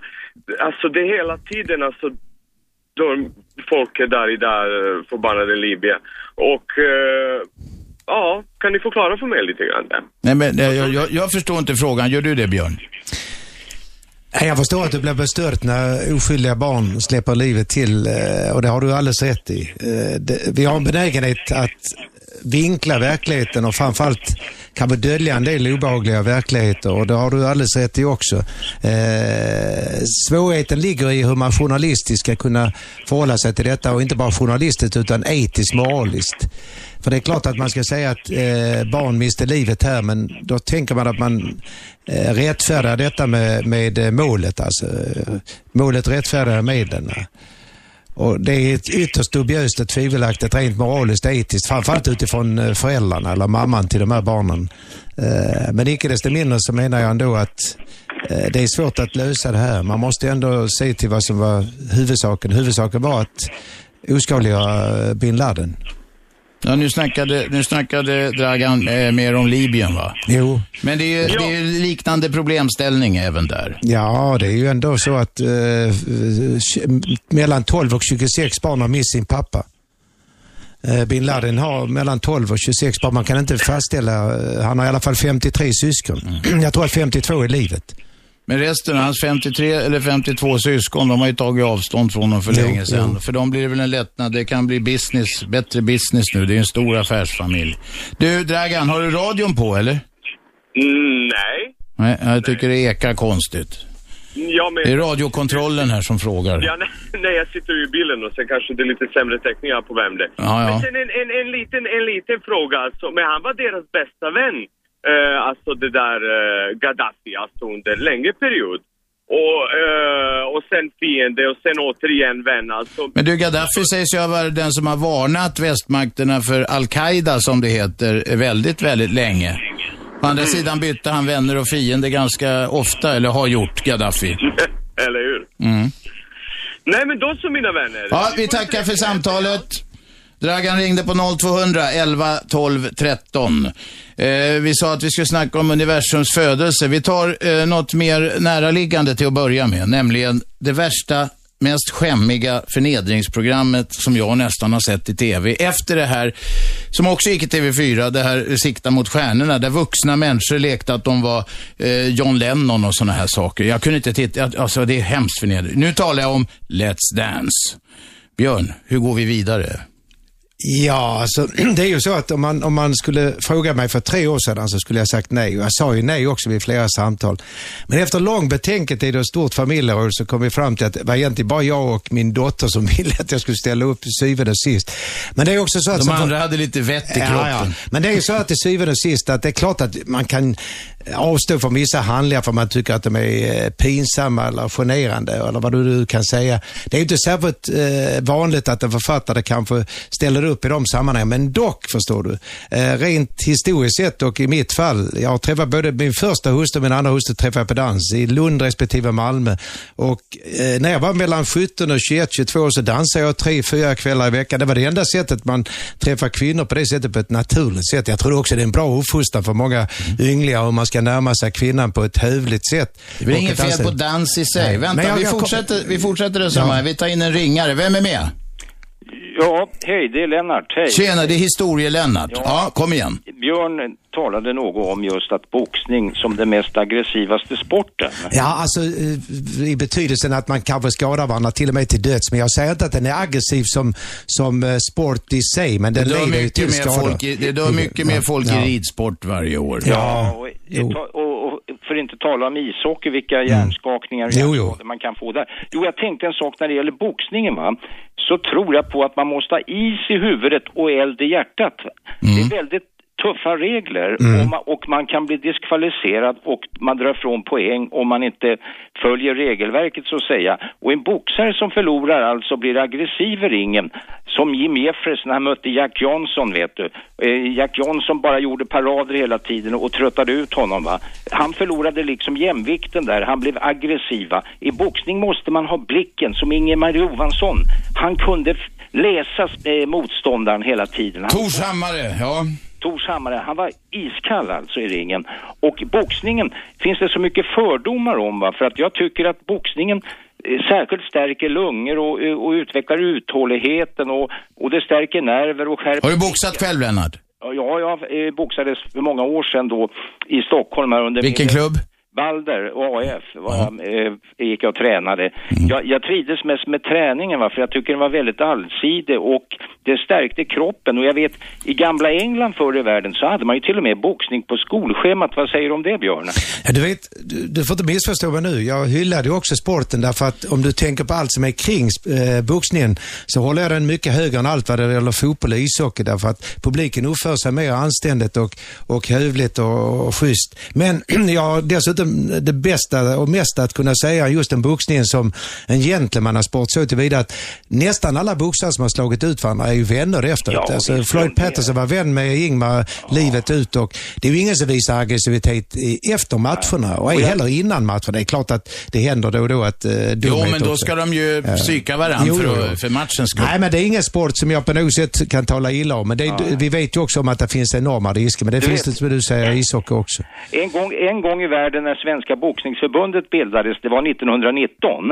Speaker 7: alltså det hela tiden alltså, då folk är där i där förbannade Libyen. Och, eh, ja, kan ni förklara för mig lite grann där?
Speaker 2: Nej, men, jag, jag, jag förstår inte frågan. Gör du det, Björn?
Speaker 3: Jag förstår att du blir bestört när oskyldiga barn släpper livet till eh, och det har du alldeles rätt i. Eh, det- Vi har en benägenhet att vinkla verkligheten och framförallt kan väl dölja en del obehagliga verkligheter och det har du alldeles rätt i också. Eh, svårigheten ligger i hur man journalistiskt ska kunna förhålla sig till detta och inte bara journalistiskt utan etiskt, moraliskt. För det är klart att man ska säga att eh, barn miste livet här, men då tänker man att man eh, rättfärdigar detta med, med eh, målet. Alltså, eh, målet rättfärdigar medlen. Och det är ett ytterst dubiöst och tvivelaktigt rent moraliskt och etiskt, framförallt utifrån eh, föräldrarna eller mamman till de här barnen. Eh, men icke desto mindre så menar jag ändå att eh, det är svårt att lösa det här. Man måste ändå se till vad som var huvudsaken. Huvudsaken var att oskadliggöra bin Laden.
Speaker 2: Ja, nu snackade, nu snackade Dragan eh, mer om Libyen va?
Speaker 3: Jo.
Speaker 2: Men det är ju det är ju liknande problemställning även där.
Speaker 3: Ja, det är ju ändå så att eh, tj- mellan 12 och 26 barn har mist sin pappa. Eh, bin Laden har mellan 12 och 26 barn. Man kan inte fastställa, eh, han har i alla fall 53 syskon. Jag tror att 52 är livet.
Speaker 2: Men resten, hans 53 eller 52 syskon, de har ju tagit avstånd från honom för
Speaker 3: Jo,
Speaker 2: länge sedan.
Speaker 3: jo.
Speaker 2: För de blir det väl en lättnad. Det kan bli business, bättre business nu. Det är en stor affärsfamilj. Du, Dragan, har du radion på eller?
Speaker 7: Mm, nej.
Speaker 2: Nej, jag tycker det ekar konstigt.
Speaker 7: Ja, men...
Speaker 2: Det är radiokontrollen här som frågar.
Speaker 7: Ja, nej, nej, jag sitter ju i bilen och sen kanske det är lite sämre täckning på Värmdö.
Speaker 2: Ja, ja.
Speaker 7: Men sen en, en, en, liten, en liten fråga alltså. Men han var deras bästa vän. Eh, alltså det där eh, Gaddafi, alltså under längre period. Och, eh, och sen fiende och sen återigen vän alltså.
Speaker 2: Men du, Gaddafi sägs ju vara den som har varnat västmakterna för Al-Qaida, som det heter, väldigt, väldigt länge. Å andra sidan bytte han vänner och fiender ganska ofta, eller har gjort, Gaddafi.
Speaker 7: Eller hur?
Speaker 2: Mm.
Speaker 7: Nej men då så mina vänner.
Speaker 2: Ja, vi tackar för samtalet. Dragan ringde på 0200 11 12 13. Eh, vi sa att vi skulle snacka om universums födelse. Vi tar eh, något mer näraliggande till att börja med, nämligen det värsta, mest skämmiga förnedringsprogrammet som jag nästan har sett i TV. Efter det här, som också gick i TV4, det här Sikta mot stjärnorna, där vuxna människor lekte att de var eh, John Lennon och sådana här saker. Jag kunde inte titta, alltså det är hemskt förnedrande. Nu talar jag om Let's Dance. Björn, hur går vi vidare?
Speaker 3: Ja, alltså, det är ju så att om man, om man skulle fråga mig för tre år sedan så skulle jag sagt nej. Och jag sa ju nej också vid flera samtal. Men efter lång betänketid och stort familjeråd så kom vi fram till att det var egentligen bara jag och min dotter som ville att jag skulle ställa upp till syvende och sist. Men det är också så att...
Speaker 2: De andra hade lite vett i kroppen.
Speaker 3: Ja, ja. Men det är ju så att till syvende och sist att det är klart att man kan avstå från vissa handlingar för man tycker att de är eh, pinsamma eller generande eller vad du kan säga. Det är ju inte särskilt eh, vanligt att en författare kanske ställer upp i de sammanhangen, men dock förstår du. Eh, rent historiskt sett och i mitt fall, jag har träffat både min första hustru och min andra hustru träffade jag på dans i Lund respektive Malmö. Och eh, när jag var mellan 17 och 21, 22 år så dansade jag tre, fyra kvällar i veckan. Det var det enda sättet man träffar kvinnor på det sättet på ett naturligt sätt. Jag tror också det är en bra uppfostran för många ynglingar hur man ska närma sig kvinnan på ett hövligt sätt.
Speaker 2: Det är inget fel på dans i sig.
Speaker 3: Nej.
Speaker 2: Vänta,
Speaker 3: jag-
Speaker 2: vi,
Speaker 3: jag
Speaker 2: fortsätter, vi fortsätter resonemanget. Vi tar in en ringare. Vem är med?
Speaker 8: Ja, hej, det är Lennart. Hej.
Speaker 2: Tjena, det är historie-Lennart. Ja. kom igen.
Speaker 8: Björn talade något om just att boxning som den mest aggressivaste sporten.
Speaker 3: Ja, alltså eh, i betydelsen att man kanske skadar varandra till och med till döds. Men jag säger inte att den är aggressiv som, som eh, sport i sig, men den
Speaker 2: Det
Speaker 3: leder ju
Speaker 2: mycket,
Speaker 3: till
Speaker 2: mer
Speaker 3: skador.
Speaker 2: folk i, det dör mycket mer folk
Speaker 3: Ja.
Speaker 2: i ridsport varje år.
Speaker 3: Ja.
Speaker 8: Och,
Speaker 3: jo.
Speaker 8: och, och för att inte tala om ishockey, vilka hjärnskakningar och
Speaker 3: Jo, jo.
Speaker 8: man kan få där. Jo, jag tänkte en sak när det gäller boxningen va. Så tror jag på att man måste ha is i huvudet och eld i hjärtat. Det är väldigt tuffa regler och, man, och man kan bli diskvalificerad och man drar från poäng om man inte följer regelverket så att säga. Och en boxare som förlorar alltså blir aggressiv i ringen som Jim Jeffries när han mötte Jack Johnson vet du. Eh, Jack Johnson bara gjorde parader hela tiden och tröttade ut honom va. Han förlorade liksom jämvikten där, han blev aggressiva. I boxning måste man ha blicken som Ingemar Johansson. Han kunde läsa eh, motståndaren hela tiden. Han
Speaker 2: Tors Hammare, ja.
Speaker 8: Tors Hammare, han var iskall alltså i ringen. Och boxningen finns det så mycket fördomar om va, för att jag tycker att boxningen eh, särskilt stärker lungor och, eh, och utvecklar uthålligheten och, och det stärker nerver och skärper...
Speaker 2: Har du boxat själv, Lennart?
Speaker 8: Ja, jag eh, boxades för många år sedan då i Stockholm här under...
Speaker 2: Vilken
Speaker 8: min-
Speaker 2: klubb?
Speaker 8: Balder, AF, var jag, eh, gick jag och tränade. Jag, jag trivdes mest med träningen va, för jag tycker den var väldigt allsidig och det stärkte kroppen och jag vet i gamla England förr i världen så hade man ju till och med boxning på skolschemat. Vad säger du om det Björn?
Speaker 3: Ja, du vet, du, du får inte missförstå mig nu. Jag hyllade ju också sporten därför att om du tänker på allt som är kring eh, boxningen så håller jag den mycket högre än allt vad det gäller fotboll och ishockey därför att publiken uppför sig mer anständigt och, och hövligt och, och schysst. Men jag har dessutom det bästa och mesta att kunna säga just en boxningen som en gentlemannasport så tillvida att nästan alla boxare som har slagit ut varandra är ju vänner efteråt.
Speaker 8: Ja,
Speaker 3: alltså, Floyd. Patterson var vän med Ingmar livet ut och det är ju ingen som visar aggressivitet efter matcherna och ej heller innan matcherna. Det är klart att det händer då och då att uh,
Speaker 2: Jo, men då ska de ju psyka varandra
Speaker 3: Jo,
Speaker 2: för, för matchens skull.
Speaker 3: Nej, men det är ingen sport som jag på något sätt kan tala illa om. Men det är, vi vet ju också om att det finns enorma risker. Men det
Speaker 8: Du
Speaker 3: finns
Speaker 8: vet-
Speaker 3: det som du säger i ishockey också.
Speaker 8: En gång, en gång i världen när Svenska boxningsförbundet bildades, det var 1919,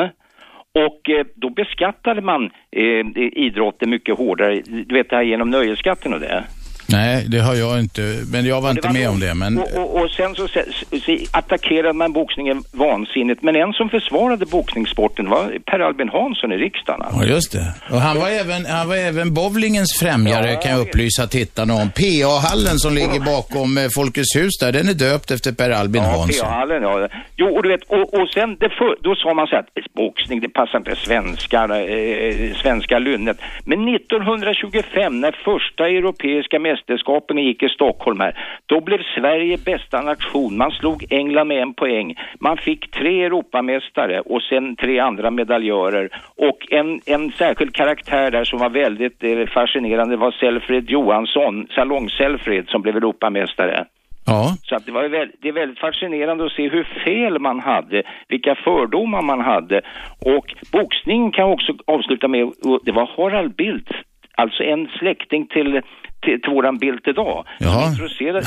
Speaker 8: och eh, då beskattade man eh, idrotten mycket hårdare, du vet det här genom nöjesskatten och det.
Speaker 2: Nej, det har jag inte, men jag var inte
Speaker 8: var
Speaker 2: med
Speaker 8: då-
Speaker 2: om det. Men
Speaker 8: Och, och, och sen så, så, attackerade man boxningen vansinnigt, men en som försvarade boxningssporten var Per Albin Hansson i riksdagen. alltså.
Speaker 2: Ja, just det. Och han var även, han var även bowlingens främjare,
Speaker 8: Ja,
Speaker 2: kan jag upplysa tittarna om. PA-hallen som ligger bakom eh, Folkets hus där, den är döpt efter Per Albin
Speaker 8: Ja,
Speaker 2: Hansson.
Speaker 8: PA-hallen, ja. Jo, och du vet, och, och sen för, då sa man så att boxning, det passar inte svenskar, eh, svenska lynnet. Men 1925, när första europeiska mästerskapen gick i Stockholm här, då blev Sverige bästa nation. Man slog England med en poäng. Man fick tre Europamästare och sen tre andra medaljörer. Och en, en särskild karaktär där som var väldigt eh, fascinerande var Selfred Johansson, salong-Selfred, som blev Europamästare.
Speaker 2: Ja.
Speaker 8: Så att det, var ju väl, det är väldigt fascinerande att se hur fel man hade, vilka fördomar man hade. Och boxningen kan jag också avsluta med, det var Harald Bildt, alltså en släkting till, till, till våran Bildt idag.
Speaker 2: Jaha.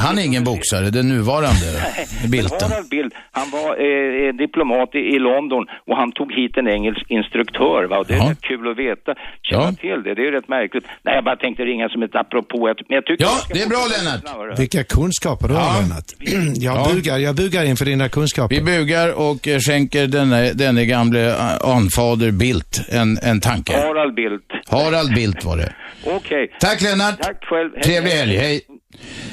Speaker 2: Han är ingen boxare, den nuvarande Bilten.
Speaker 8: Harald Bildt, han var eh, diplomat i, i London och han tog hit en engelsk instruktör. Va? Och det är rätt kul att veta, känna
Speaker 2: Ja.
Speaker 8: till det. Det är rätt märkligt. Nej, jag bara tänkte ringa som ett apropå. Men jag tycker
Speaker 2: Ja,
Speaker 8: jag
Speaker 2: det är bra, Lennart.
Speaker 3: Vilka kunskaper du
Speaker 2: Ja.
Speaker 3: har Lennart. Jag,
Speaker 2: Ja.
Speaker 3: bugar, jag bugar inför dina kunskaper.
Speaker 2: Vi bugar och eh, skänker denne, denne gamle eh, anfader Bildt en, en tanke.
Speaker 8: Harald Bildt.
Speaker 2: Harald Bildt var det.
Speaker 8: Okej.
Speaker 2: Tack Lennart.
Speaker 8: Tack själv. Hej,
Speaker 2: Trevlig
Speaker 8: hej.
Speaker 2: helg, hej.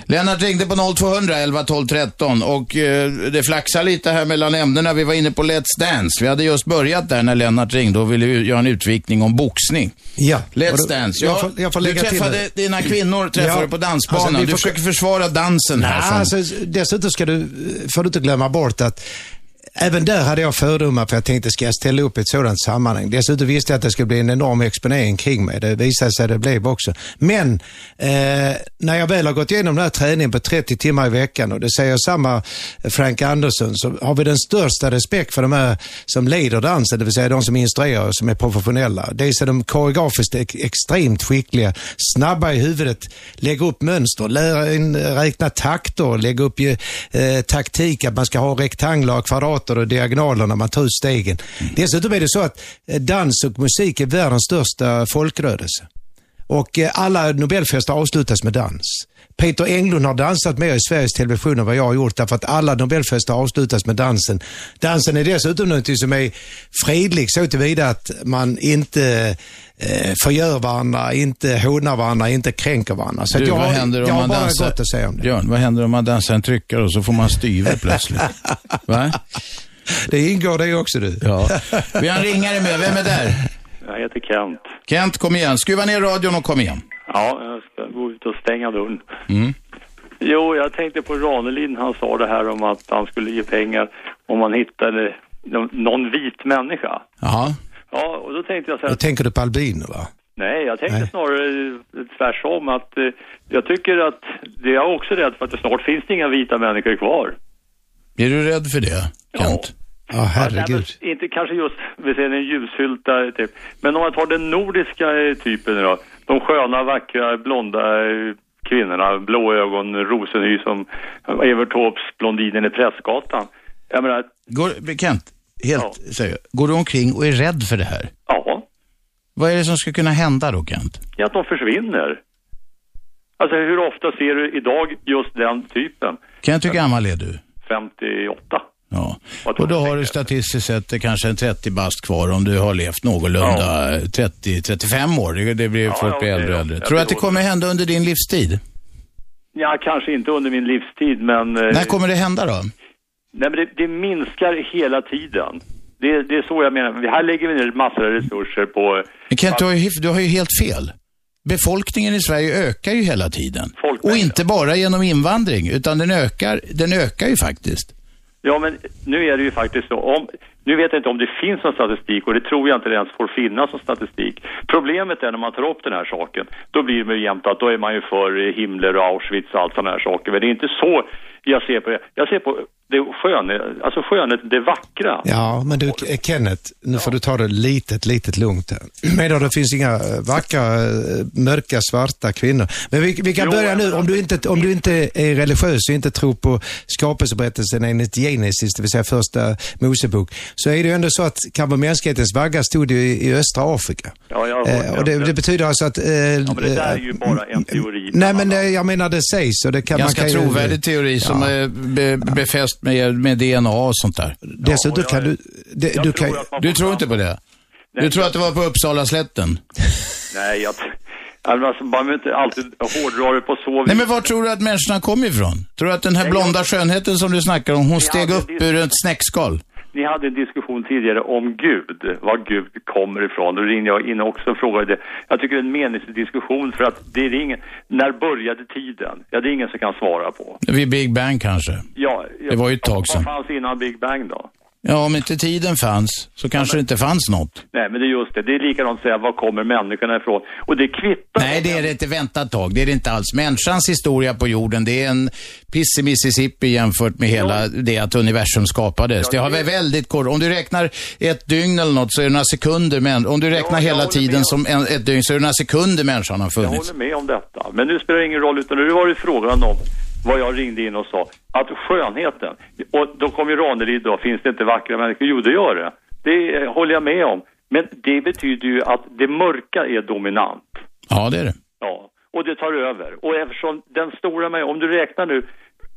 Speaker 2: Lennart ringde på 0200 11 12 13 och eh, det flaxar lite här mellan ämnena. Vi var inne på Let's Dance. Vi hade just börjat där när Lennart ringde och ville ju göra en utvikning om boxning.
Speaker 3: Ja.
Speaker 2: Let's
Speaker 3: då-
Speaker 2: Dance.
Speaker 3: Jag
Speaker 2: Ja,
Speaker 3: får, jag får lägga
Speaker 2: du träffade dina kvinnor träffade
Speaker 3: Ja.
Speaker 2: på dansbanan.
Speaker 3: Alltså, vi
Speaker 2: du
Speaker 3: får-
Speaker 2: försöker försvara dansen här.
Speaker 3: Nej,
Speaker 2: som-
Speaker 3: alltså, dessutom ska du, får du inte glömma bort att Även där hade jag fördomar för jag tänkte, ska jag ställa upp i ett sådant sammanhang? Dessutom visste jag att det skulle bli en enorm exponering kring mig. Det visade sig det blev också. Men eh, när jag väl har gått igenom den här träningen på 30 timmar i veckan och det säger samma Frank Andersson så har vi den största respekt för de här som leder dansen, det vill säga de som instruerar och som är professionella. Dels är de koreografiskt extremt skickliga, snabba i huvudet, lägga upp mönster, lära in, räkna takter, lägga upp ju, eh, taktik, att man ska ha rektanglar, kvadrater och diagonaler när man tar ut stegen. Dessutom är det så att eh, dans och musik är världens största folkrörelse. Och eh, alla Nobelfester avslutas med dans. Peter Englund har dansat mer i Sveriges Television än vad jag har gjort därför att alla Nobelfester avslutas med dansen. Dansen är dessutom något som är fredlig så tillvida att man inte eh, förgör varandra, inte hånar varandra, inte kränker varandra. Så
Speaker 2: Du,
Speaker 3: att jag,
Speaker 2: vad
Speaker 3: har-
Speaker 2: händer om
Speaker 3: jag har
Speaker 2: man
Speaker 3: bara
Speaker 2: dansar?
Speaker 3: gott att säga om det.
Speaker 2: Björn, vad händer om man dansar en tryckare och så får man styve plötsligt? Va?
Speaker 3: Det ingår det också du.
Speaker 2: Ja. Vi har en ringare med. Vem är där?
Speaker 9: Jag heter Kent.
Speaker 2: Kent, kom igen. Skruva ner radion och kom igen.
Speaker 9: Ja, jag ska gå ut och stänga dörren.
Speaker 2: Mm.
Speaker 9: Jo, jag tänkte på Ranelid. Han sa det här om att han skulle ge pengar om man hittade nå- någon vit människa.
Speaker 2: Jaha.
Speaker 9: Ja, och då tänkte jag så
Speaker 3: Då
Speaker 9: här,
Speaker 3: tänker du på albino va?
Speaker 9: nej, jag tänkte
Speaker 3: Nej.
Speaker 9: snarare eh, tvärsom att eh, jag tycker att det är jag också rädd för att det snart finns det inga vita människor kvar.
Speaker 2: Är du rädd för det, Kent?
Speaker 3: Ja, herregud.
Speaker 9: Nej, men inte kanske just, vi säger en ljushylta typ. Men om man tar den nordiska eh, typen då. De sköna, vackra, blonda eh, kvinnorna, blå ögon, rosenhy som Evert Taubes Blondinen i Prästgatan. Jag menar,
Speaker 2: Går, Kent, helt seriöst. Går du omkring och är rädd för det här?
Speaker 9: ja,
Speaker 2: Vad är det som ska kunna hända då, Kent?
Speaker 9: är att de försvinner. Alltså hur ofta ser du idag just den typen?
Speaker 2: Kent, hur gammal är du?
Speaker 9: 58.
Speaker 2: Ja. Och då har du statistiskt sett kanske en 30 bast kvar om du har levt någorlunda 30-35 år. Det, det blir
Speaker 9: Ja,
Speaker 2: folk
Speaker 9: ja,
Speaker 2: blir äldre och äldre. Tror du att det kommer hända under din livstid?
Speaker 9: Ja, kanske inte under min livstid, men... eh,
Speaker 2: När kommer det hända då?
Speaker 9: Nej, men det, det minskar hela tiden. Det, det är så jag menar. Här lägger vi ner massor av resurser på...
Speaker 2: Men Kent, du har, ju, du har ju helt fel. Befolkningen i Sverige ökar ju hela tiden. Och inte bara genom invandring, utan den ökar, den ökar ju faktiskt.
Speaker 9: Ja, men nu är det ju faktiskt så. Om, nu vet jag inte om det finns någon statistik och det tror jag inte det ens får finnas någon statistik. Problemet är när man tar upp den här saken, då blir det ju jämt att då är man ju för Himmler och Auschwitz och allt sådana här saker. Men det är inte så jag ser på det. Jag ser på det skönhet, alltså skönhet, det vackra.
Speaker 3: Ja, men du eh, Kenneth, nu får du ta det litet, litet lugnt här. Medan det finns inga eh, vackra, eh, mörka, svarta kvinnor. Men vi, vi kan
Speaker 9: Jo,
Speaker 3: börja nu.
Speaker 9: men-
Speaker 3: Om du, inte, om du inte är religiös och inte tror på skapelseberättelsen enligt Genesis, det vill säga första Mosebok, så är det ju ändå så att kanske mänsklighetens vagga stod ju i, i östra Afrika.
Speaker 9: Ja, jag har hört
Speaker 3: Eh, och det, det betyder alltså att... Eh,
Speaker 9: Ja, men det där är ju bara en teori.
Speaker 3: Nej, men eh, jag menar det sägs och det kan
Speaker 2: Ganska
Speaker 3: man kan ju-
Speaker 2: trovärdig teori som
Speaker 3: Ja.
Speaker 2: är be, befäst med, med DNA och sånt där.
Speaker 3: Dessutom kan du... Det, du, kan,
Speaker 2: Du tror inte på det? Du tror att det var på Uppsala slätten?
Speaker 9: Nej, jag... Alltså, man behöver inte alltid hårdra det på så vis.
Speaker 2: Nej, men var tror du att människorna kom ifrån? Tror du att den här blonda skönheten som du snackar om, hon steg upp ur ett snäckskal?
Speaker 9: Ni hade en diskussion tidigare om Gud, var Gud kommer ifrån. Då ringde jag in också och frågade det. Jag tycker det är en meningsdiskussion för att det är ingen... När började tiden? Ja, det är ingen som kan svara på.
Speaker 2: Vid Big Bang kanske?
Speaker 9: Ja,
Speaker 2: Det var ju ett tag sedan.
Speaker 9: Vad fanns innan Big Bang då?
Speaker 2: Ja, om inte tiden fanns så kanske det inte fanns något.
Speaker 9: Nej, men det är just det. Det är likadant att säga, var kommer människorna ifrån? Och det kvittar.
Speaker 2: Nej, det är det inte. Vänta ett tag. Det är det inte alls. Människans historia på jorden, det är en piss i Mississippi jämfört med hela det att universum skapades. Det har vi väldigt kort. Om du räknar ett dygn eller något så är det några sekunder. Men om du räknar hela tiden som en, ett dygn så är det några sekunder människan har
Speaker 9: Jag
Speaker 2: funnits.
Speaker 9: håller med om detta. Men nu spelar det ingen roll, utan nu var det frågan om vad jag ringde in och sa. Att skönheten, och då kom ju Ranelid då, finns det inte vackra människor? Jo, det gör det. Det håller jag med om. Men det betyder ju att det mörka är dominant.
Speaker 2: Ja, det är det.
Speaker 9: Ja, och det tar över. Och eftersom den stora, om du räknar nu,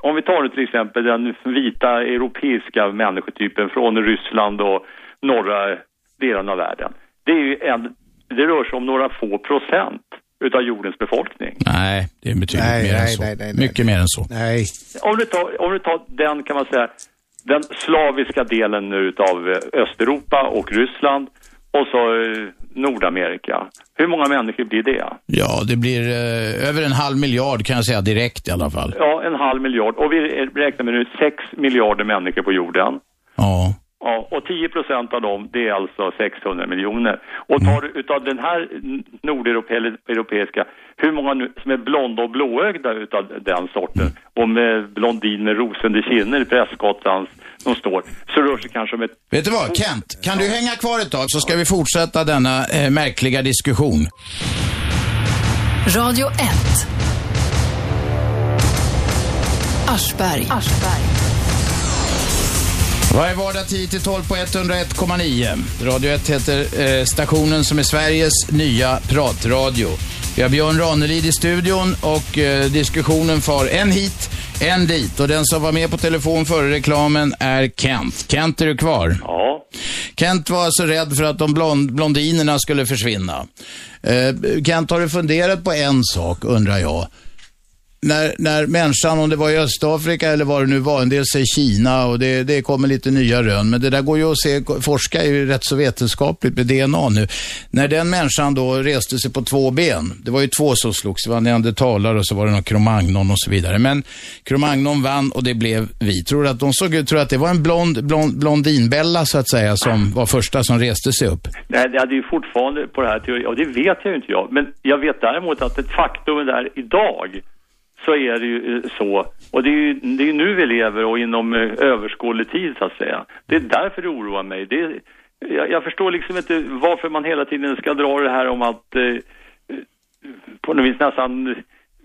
Speaker 9: om vi tar nu till exempel den vita europeiska människotypen från Ryssland och norra delen av världen. Det är ju en, det rör sig om några få procent utav jordens befolkning.
Speaker 2: Nej, det är betydligt
Speaker 3: Nej,
Speaker 2: mer än
Speaker 3: nej,
Speaker 2: så.
Speaker 3: nej, nej, nej.
Speaker 2: Mycket mer än så.
Speaker 3: Nej.
Speaker 9: Om du tar, om du tar den kan man säga, den slaviska delen nu utav eh, Östeuropa och Ryssland och så eh, Nordamerika. Hur många människor blir det?
Speaker 2: Ja, det blir eh, över en halv miljard kan jag säga direkt i alla fall.
Speaker 9: Ja, en halv miljard. Och vi räknar med nu 6 miljarder människor på jorden.
Speaker 2: Ja.
Speaker 9: Ja, och 10 procent av dem, det är alltså 600 miljoner. Och tar du utav den här nordeuropeiska, hur många nu som är blonda och blåögda utav den sorten, och med blondin med rosende kinner, prästgottans, som står, så rör sig kanske om ett...
Speaker 2: Vet du vad, Kent? Kan du hänga kvar ett tag så ska vi fortsätta denna eh, märkliga diskussion.
Speaker 1: Radio 1. Aschberg.
Speaker 2: Varje vardag 10-12 på 101,9. Radio 1 heter eh, stationen som är Sveriges nya pratradio. Vi har Björn Ranelid i studion och eh, diskussionen far en hit, en dit. Och den som var med på telefon före reklamen är Kent. Kent, är du kvar?
Speaker 9: Ja.
Speaker 2: Kent var alltså rädd för att de blond, blondinerna skulle försvinna. Eh, Kent, har du funderat på en sak, undrar jag? När, när människan, om det var i Östafrika eller vad det nu var, en del säger Kina och det, det kommer lite nya rön, men det där går ju att se, forska är ju rätt så vetenskapligt med DNA nu. När den människan då reste sig på två ben, det var ju två som slogs, det var neandertalare och så var det någon kromagnon och så vidare. Men kromagnon vann och det blev vi. Tror du att de såg ut, tror du att det var en blond, blond, blondinbella så att säga som var första som reste sig upp?
Speaker 9: Nej, det är ju fortfarande på det här teorin, och det vet jag ju inte jag. Men jag vet däremot att ett faktum är idag så är det ju eh, så. Och det är ju det är nu vi lever och inom eh, överskådlig tid så att säga. Det är därför det oroar mig. Det är, jag, jag förstår liksom inte varför man hela tiden ska dra det här om att eh, eh på något vis nästan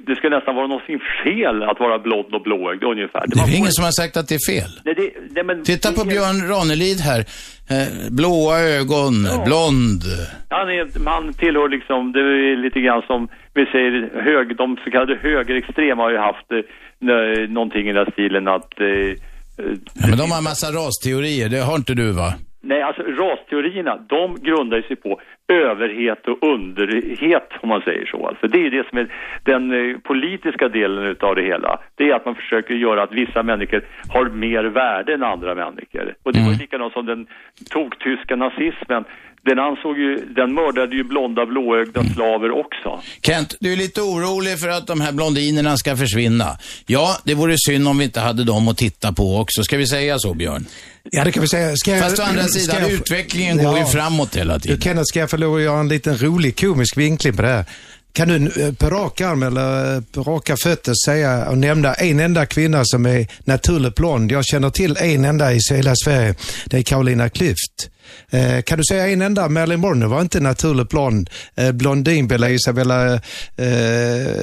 Speaker 9: det ska nästan vara någonting fel att vara blond och blåögd ungefär.
Speaker 2: Det är väl ingen som har sagt att det är fel?
Speaker 9: Nej, det, nej, men
Speaker 2: Titta
Speaker 9: det
Speaker 2: på
Speaker 9: är-
Speaker 2: Björn Ranelid här. Eh, blåa ögon, blond.
Speaker 9: Han, är, han tillhör liksom, det är lite grann som vi säger, hög, de så kallade högerextrema har ju haft eh, nå- någonting i den här stilen att eh,
Speaker 2: Ja, men de har en massa rasteorier, det har inte du va?
Speaker 9: Nej, alltså rasteorierna, de grundar sig på överhet och underhet, om man säger så. Alltså, det är det som är den eh, politiska delen utav det hela. Det är att man försöker göra att vissa människor har mer värde än andra människor. Och det var ju likadant som den toktyska nazismen. Den ansåg ju, den mördade ju blonda blåögda slaver också.
Speaker 2: Kent, du är lite orolig för att de här blondinerna ska försvinna. Ja, det vore synd om vi inte hade dem att titta på också. Ska vi säga så, Björn?
Speaker 3: Ja, det kan vi säga. Ska jag,
Speaker 2: Fast å andra sidan,
Speaker 3: jag-
Speaker 2: utvecklingen går ju
Speaker 3: Ja.
Speaker 2: framåt hela
Speaker 3: Du
Speaker 2: tiden.
Speaker 3: Kenneth, ska jag få lov att göra en liten rolig komisk vinkling på det här? Kan du eh, på rak arm eller eh, på raka fötter säga och nämna en enda kvinna som är naturligt blond? Jag känner till en enda i hela Sverige. Det är Carolina Klüft. Eh, kan du säga en enda? Marilyn Monroe var inte naturligt blond. Eh, Blondinbella Isabella eh,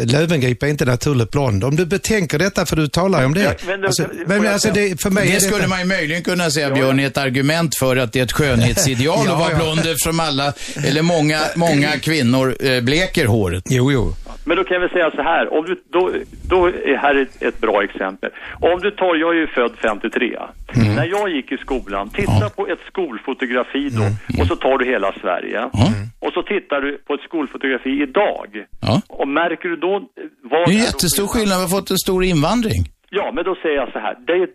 Speaker 3: Löwengrip är inte naturligt blond. Om du betänker detta, för du talar ju om det.
Speaker 9: Ja, men då-
Speaker 3: alltså, men, alltså, det, för mig är
Speaker 2: Det skulle
Speaker 3: detta-
Speaker 2: man ju möjligen kunna säga, Björn, är ett argument för att det är ett skönhetsideal
Speaker 3: Ja,
Speaker 2: att vara
Speaker 3: ja.
Speaker 2: blond eftersom alla, eller många, många kvinnor eh, bleker håret.
Speaker 3: Jo, jo.
Speaker 9: Men då kan väl säga så här, om du, då, då är här ett, ett bra exempel. Om du tar, jag är ju född 53. När jag gick i skolan, titta på ett skolfotografi då och så tar du hela Sverige. Och så tittar du på ett skolfotografi idag.
Speaker 2: Ja.
Speaker 9: Och märker du då... Vad
Speaker 2: Det är jättestor skillnad, vi har fått en stor invandring.
Speaker 9: Ja, men då säger jag så här. Det,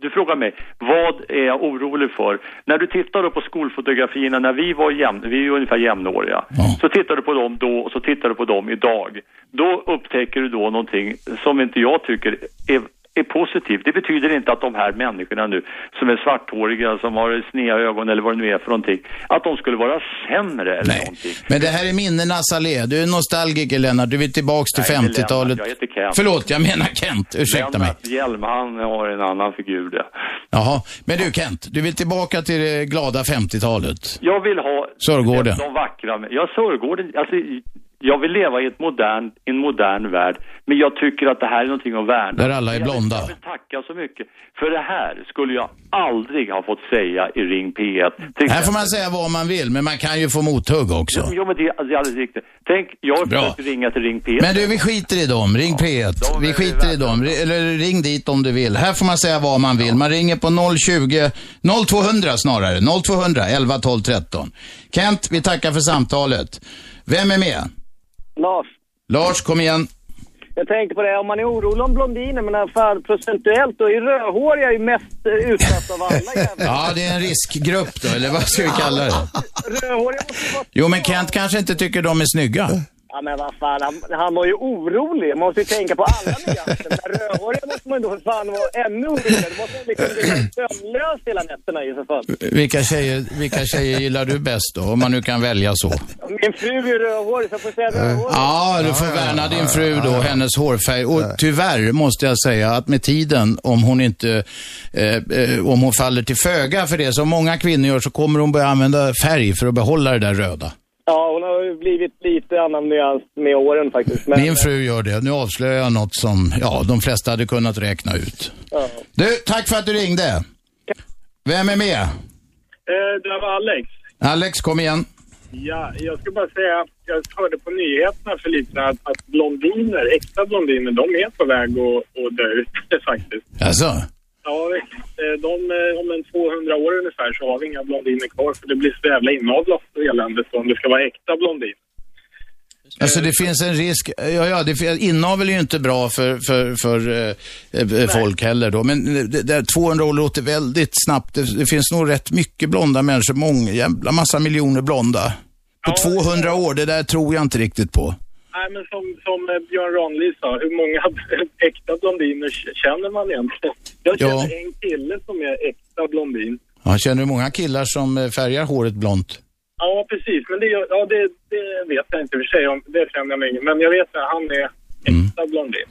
Speaker 9: du frågar mig, vad är jag orolig för? När du tittar då på skolfotografierna när vi var jämn, vi är ju ungefär jämnåriga. Så tittar du på dem då och så tittar du på dem idag. Då upptäcker du då någonting som inte jag tycker är, är positivt. Det betyder inte att de här människorna nu som är svarthåriga, som har sneda ögon eller vad det nu är för någonting, att de skulle vara sämre eller
Speaker 2: Nej,
Speaker 9: någonting.
Speaker 2: men det här är minnenas allé. Du är nostalgiker, Lennart. Du vill tillbaks till
Speaker 9: Nej, inte
Speaker 2: 50-talet.
Speaker 9: Lennart, jag heter Kent.
Speaker 2: Förlåt, jag menar Kent. Ursäkta mig.
Speaker 9: Lennart Hjelm, han har en annan figur det.
Speaker 2: Jaha. Men du Kent, du vill tillbaka till det glada 50-talet.
Speaker 9: Jag vill ha
Speaker 2: Sörgården.
Speaker 9: de vackra, ja Sörgården, alltså jag vill leva i ett modern, en modern värld, men jag tycker att det här är någonting att värna.
Speaker 2: Där alla är blonda.
Speaker 9: Jag vill tacka så mycket. För det här skulle jag aldrig ha fått säga i Ring P1. Till
Speaker 2: Här får man säga vad man vill, men man kan ju få mothugg också.
Speaker 9: Jo, men det det är alldeles riktigt. Tänk, jag har försökt ringa till Ring P1.
Speaker 2: Men du, vi skiter i dem. Ring P1.
Speaker 9: de
Speaker 2: Vi skiter i dem. Eller ring dit om du vill. Här får man säga vad man vill. Man ringer på 020, 0200 snarare. 0200 11 12 13. Kent, vi tackar för samtalet. Vem är med?
Speaker 5: Lars,
Speaker 2: Lars, kom igen.
Speaker 5: jag tänkte på det, om man är orolig om blondiner, men fall procentuellt, då är rödhåriga ju mest eh, utsatta av alla jävla.
Speaker 2: Ja, det är en riskgrupp då, eller vad ska vi kalla det?
Speaker 5: Rödhåriga måste vara...
Speaker 2: Jo, men Kent kanske inte tycker de är snygga.
Speaker 5: Ja men vad fan, han, han var ju orolig. Man måste ju tänka på alla nyanser. Men rödhåriga måste man ju då för fan vara ännu oroligare. Då måste man liksom ligga sömnlös hela nätterna i så fall.
Speaker 2: Vilka tjejer, vilka tjejer gillar du bäst då, om man nu kan välja så?
Speaker 5: Min fru är rödhårig, så jag får säga rödhårig.
Speaker 2: Ja, du får värna din fru då, hennes hårfärg. Och tyvärr måste jag säga att med tiden, om hon inte, eh, eh, om hon faller till föga för det, som många kvinnor gör, så kommer hon börja använda färg för att behålla det där röda.
Speaker 5: Ja, hon har blivit lite annan nyans med åren faktiskt. Men,
Speaker 2: Min fru gör det. Nu avslöjar jag något som, ja, de flesta hade kunnat räkna ut.
Speaker 5: Ja.
Speaker 2: Du, tack för att du ringde. Vem är med?
Speaker 4: Eh, det var Alex.
Speaker 2: Alex, kom igen.
Speaker 4: Ja, jag ska bara säga, jag hörde på nyheterna för lite att, att blondiner, äkta blondiner, de är på väg att, att dö ut faktiskt.
Speaker 2: Alltså,
Speaker 4: Ja, eh, de, eh, om en 200 år ungefär så har vi inga blondiner kvar för det blir så jävla inavlat och elände så om det ska vara äkta blondiner.
Speaker 2: alltså det finns en risk. Ja, ja, det, inavel är ju inte bra för, för, för eh, eh, folk heller då. Men det, det, 200 år låter väldigt snabbt. Det, det finns nog rätt mycket blonda människor. Många, jävla massa miljoner blonda. På
Speaker 4: Ja,
Speaker 2: 200 år, det där tror jag inte riktigt på.
Speaker 4: Nej, men som, som eh, Björn Ranelid sa, hur många äkta blondiner känner man egentligen? Jag känner
Speaker 2: Ja.
Speaker 4: en kille som är äkta blondin.
Speaker 2: Ja, känner du många killar som eh, färgar håret blont?
Speaker 4: Ja, precis. Men det, ja, det, det vet jag inte i och för sig om. Det känner jag mig ingen. Men jag vet att han är äkta blondin.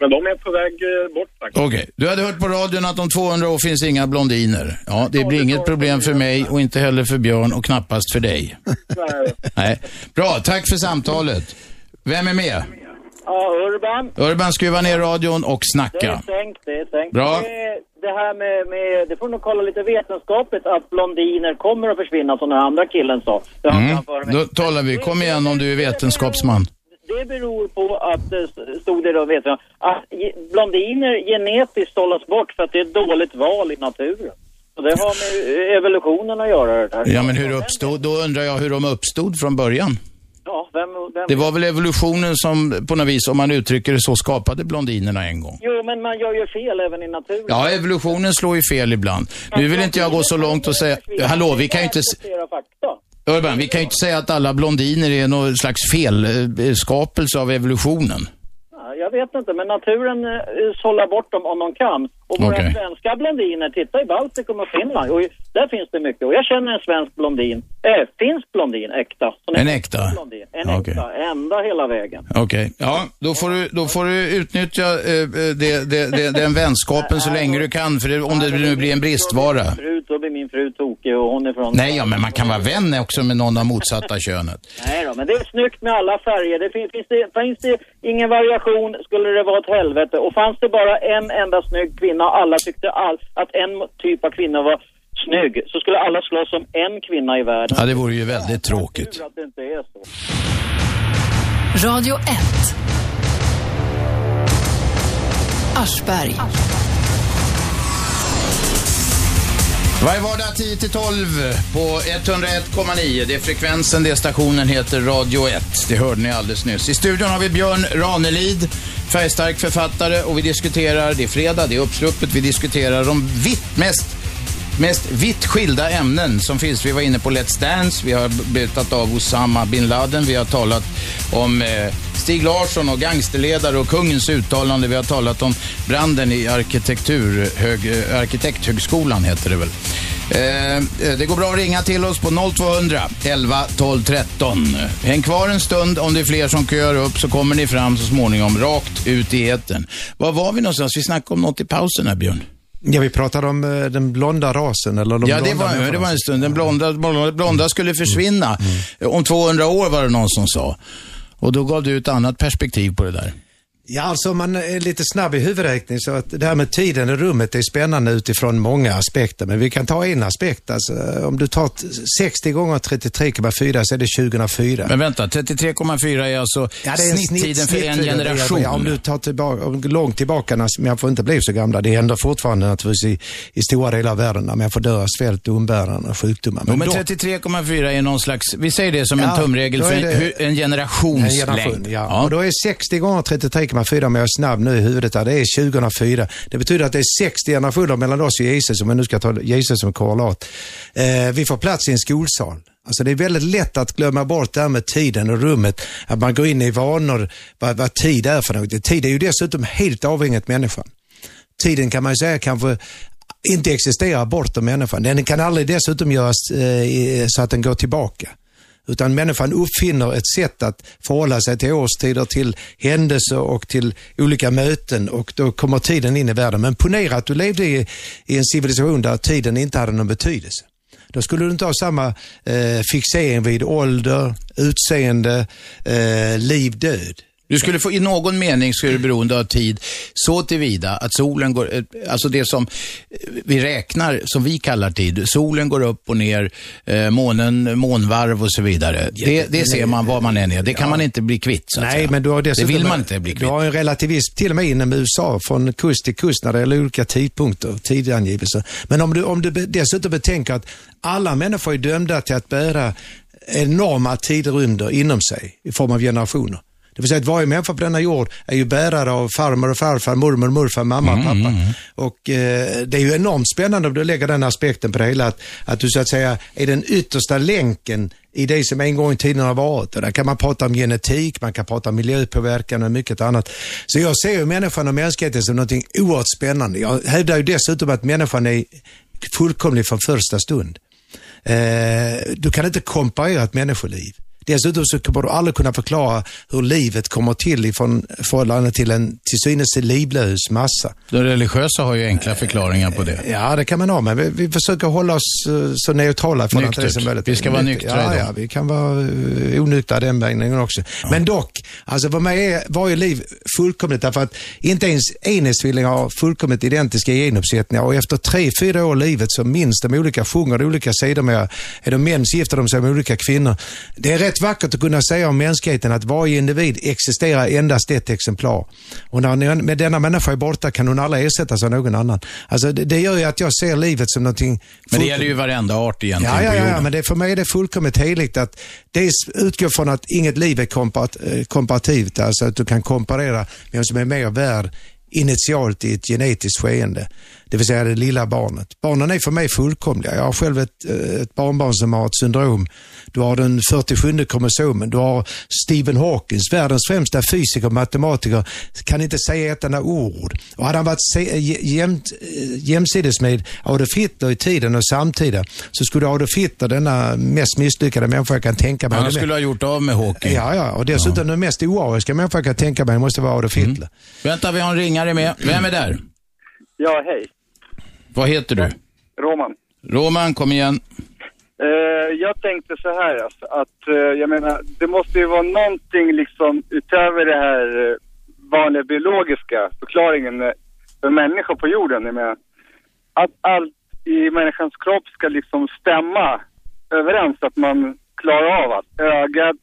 Speaker 4: Men de är på väg eh, bort faktiskt.
Speaker 2: Okej, du hade hört på radion att om 200 år finns inga blondiner. Ja, det blir inget problem för mig och inte heller för Björn och knappast för dig.
Speaker 4: Nej.
Speaker 2: Nej. Bra, tack för samtalet. Vem är med?
Speaker 5: Ja, Urban.
Speaker 2: Urban, skruva ner radion och
Speaker 5: Det är
Speaker 2: snacka.
Speaker 5: sänkt, det är sänkt.
Speaker 2: Bra.
Speaker 5: Det, det här med, med, det får nog kolla lite vetenskapligt att blondiner kommer att försvinna som den andra killen sa.
Speaker 2: Mm. Då talar vi. Kom igen om du är vetenskapsman.
Speaker 10: det beror på att, stod det då, vet jag, att blondiner genetiskt sållas bort för att det är ett dåligt val i naturen. Och det har med eh, evolutionen att göra det där.
Speaker 2: Ja, men hur uppstod, då undrar jag hur de uppstod från början.
Speaker 10: Ja, vem, vem...
Speaker 2: Det var väl evolutionen som på något vis, om man uttrycker det så, skapade blondinerna en gång.
Speaker 10: Jo, men man gör ju fel även i naturen.
Speaker 2: Ja, evolutionen slår ju fel ibland. Nu vill inte jag gå så långt och säga, hallå, vi kan ju inte. Urban, vi kan ju inte säga att alla blondiner är någon slags felskapelse av evolutionen.
Speaker 10: Vet inte, men naturen eh, sållar bort dem om de kan. Och våra
Speaker 2: Okej.
Speaker 10: svenska blondiner, titta i Baltikum och Finland, och där finns det mycket. Och jag känner en svensk blondin, äh, finsk blondin, äkta.
Speaker 2: En äkta?
Speaker 10: Blondin. En
Speaker 2: Okej.
Speaker 10: äkta, ända hela vägen.
Speaker 2: Okej, ja, då får du, då får du utnyttja eh, det, det, det, den vänskapen så länge du kan, för det, om det nu blir en bristvara.
Speaker 10: Fru, då blir min fru tokig och hon är från...
Speaker 2: Nej, ja, men man kan vara vän också med någon av motsatta könet.
Speaker 10: Nej då, men det är snyggt med alla färger. Det finns, finns, det, finns det ingen variation skulle det vara ett helvete. Och fanns det bara en enda snygg kvinna och alla tyckte all, att en typ av kvinna var snygg så skulle alla slåss om en kvinna i världen.
Speaker 2: Ja, det vore ju väldigt tråkigt.
Speaker 10: Att det inte är så.
Speaker 1: Radio 1. Aschberg.
Speaker 2: Varje vardag 10 till 12 på 101,9. Det är frekvensen, det stationen heter Radio 1. Det hörde ni alldeles nyss. I studion har vi Björn Ranelid, färgstark författare och vi diskuterar, det är fredag, det är uppsluppet, vi diskuterar de vitt mest mest vitt skilda ämnen som finns. Vi var inne på Let's Dance, vi har betat av Osama bin Laden, vi har talat om eh, Stig Larsson och gangsterledare och kungens uttalande. Vi har talat om branden i arkitektur, hög, eh, Arkitekthögskolan heter det väl. Eh, eh det går bra att ringa till oss på 0200 11 12 13. Häng kvar en stund, om det är fler som köar upp så kommer ni fram så småningom rakt ut i etern. Var var vi någonstans? Vi snackade om något i pausen här Björn.
Speaker 3: Ja, vi pratade om eh, den blonda rasen eller de
Speaker 2: Ja, det var, det var en stund. Den blonda, blonda, skulle försvinna. Om 200 år var det någon som sa. Och då gav du ett annat perspektiv på det där.
Speaker 3: Ja, alltså om man är lite snabb i huvudräkning så att det här med tiden i rummet är spännande utifrån många aspekter. Men vi kan ta en aspekt. Alltså, om du tar t- 60 gånger 33,4 så är det 2004.
Speaker 2: Men vänta, 33,4 är alltså
Speaker 3: Ja, det är en
Speaker 2: snitttiden
Speaker 3: snitt-
Speaker 2: för en generation.
Speaker 3: Ja, om du tar tillbaka, långt tillbaka, när man får inte bli så gamla. Det händer fortfarande naturligtvis i, i stora delar av världen när människor dör av svält, umbäranden och sjukdomar.
Speaker 2: Men
Speaker 3: dock-
Speaker 2: 33,4 är någon slags, vi säger det som en
Speaker 3: Ja,
Speaker 2: tumregel
Speaker 3: då
Speaker 2: för
Speaker 3: är
Speaker 2: en,
Speaker 3: det-
Speaker 2: hur- en generationslängd.
Speaker 3: En generation, ja. Och då är 60 gånger 33,4 om jag är snabb nu i huvudet här, det är 2004. Det betyder att det är 60 generationer mellan oss och Jesus, om jag nu ska ta Jesus som korrelat. Eh, vi får plats i en skolsal. Alltså det är väldigt lätt att glömma bort det här med tiden och rummet. Att man går in i vanor, vad, vad tid är för något. Tid är ju dessutom helt avhängigt människan. Tiden kan man ju säga kanske inte existerar bortom människan. Den kan aldrig dessutom göras eh, så att den går tillbaka. Utan människan uppfinner ett sätt att förhålla sig till årstider, till händelser och till olika möten och då kommer tiden in i världen. Men ponera att du levde i, i en civilisation där tiden inte hade någon betydelse. Då skulle du inte ha samma eh, fixering vid ålder, utseende, eh, liv, död.
Speaker 2: Du skulle få, i någon mening så är du beroende av tid så tillvida att solen går, eh, alltså det som eh, vi räknar, som vi kallar tid, solen går upp och ner, eh, månen, månvarv och så vidare. Det, det ser man var man än är. Det kan man inte bli kvitt så att
Speaker 3: Nej,
Speaker 2: säga.
Speaker 3: men du har
Speaker 2: Det vill man inte bli
Speaker 3: Du
Speaker 2: kvitt.
Speaker 3: har en relativism till och med inom USA från kust till kust när det gäller olika tidpunkter, tidangivelser. Men om du, om du dessutom betänker att alla människor är dömda till att bära enorma tidrymder inom sig i form av generationer. Det vill säga att varje människa på denna jord är ju bärare av farmor och farfar, mormor och morfar, mamma och pappa. Och eh, det är ju enormt spännande om du lägger den aspekten på det hela, att, att du så att säga är den yttersta länken i det som en gång i tiden har varit. Och där kan man prata om genetik, man kan prata om miljöpåverkan och mycket annat. Så jag ser ju människan och mänskligheten som något oerhört spännande. Jag hävdar ju dessutom att människan är fullkomlig från första stund. Eh, du kan inte komparera ett människoliv. Dessutom så kommer du aldrig kunna förklara hur livet kommer till i från förhållande till en till synes livlös massa.
Speaker 2: De religiösa har ju enkla förklaringar på det.
Speaker 3: Ja, det kan man ha, men vi, vi försöker hålla oss eh, så neutrala det
Speaker 2: Nyktert.
Speaker 3: som möjligt.
Speaker 2: Vi ska vara nyktra
Speaker 3: ja,
Speaker 2: idag.
Speaker 3: ja, vi kan vara uh, onyktra den vägen också. Men dock, alltså för mig är varje liv fullkomligt därför att inte ens enäggstvillingar har fullkomligt identiska genuppsättningar och efter tre, fyra år i livet så minns de olika, sjunger de olika sidor med, är de män så gifter de sig med olika kvinnor. Det är rätt rätt vackert att kunna säga om mänskligheten att varje individ existerar endast ett exemplar. Och när med denna människa är borta kan hon aldrig ersättas av någon annan. Alltså det, det gör ju att jag ser livet som någonting...
Speaker 2: Men det gäller ju varenda art egentligen
Speaker 3: Ja, ja,
Speaker 2: på
Speaker 3: ja,
Speaker 2: jorden.
Speaker 3: ja men det, för mig är det fullkomligt heligt att dels utgå från att inget liv är komparat, eh, komparativt, alltså att du kan komparera vem som är mer värd initialt i ett genetiskt skeende. Det vill säga det lilla barnet. Barnen är för mig fullkomliga. Jag har själv ett, eh, ett barnbarn som har ett syndrom. Du har den 47 kromosomen. Du har Stephen Hawkins, världens främsta fysiker och matematiker, kan inte säga ett enda ord. Och hade han varit se- j- jämt, eh, jämsides med Adolf Hitler i tiden och samtida så skulle Adolf Hitler, denna mest misslyckade människa jag kan tänka mig.
Speaker 2: Han skulle ha gjort av med Hawking.
Speaker 3: Ja, ja, och dessutom den mest oariska människa jag kan tänka mig måste vara Adolf
Speaker 2: Mm.
Speaker 3: Hitler.
Speaker 2: Vänta, vi har en ringare med. Vem är där?
Speaker 11: Ja, hej.
Speaker 2: Vad heter du?
Speaker 11: Roman.
Speaker 2: Roman, kom igen.
Speaker 11: Eh, jag tänkte så här, alltså, att eh, jag menar, det måste ju vara någonting liksom utöver det här eh, vanliga biologiska förklaringen eh, för människor på jorden. Jag menar, att allt i människans kropp ska liksom stämma överens att man klarar av att ögat,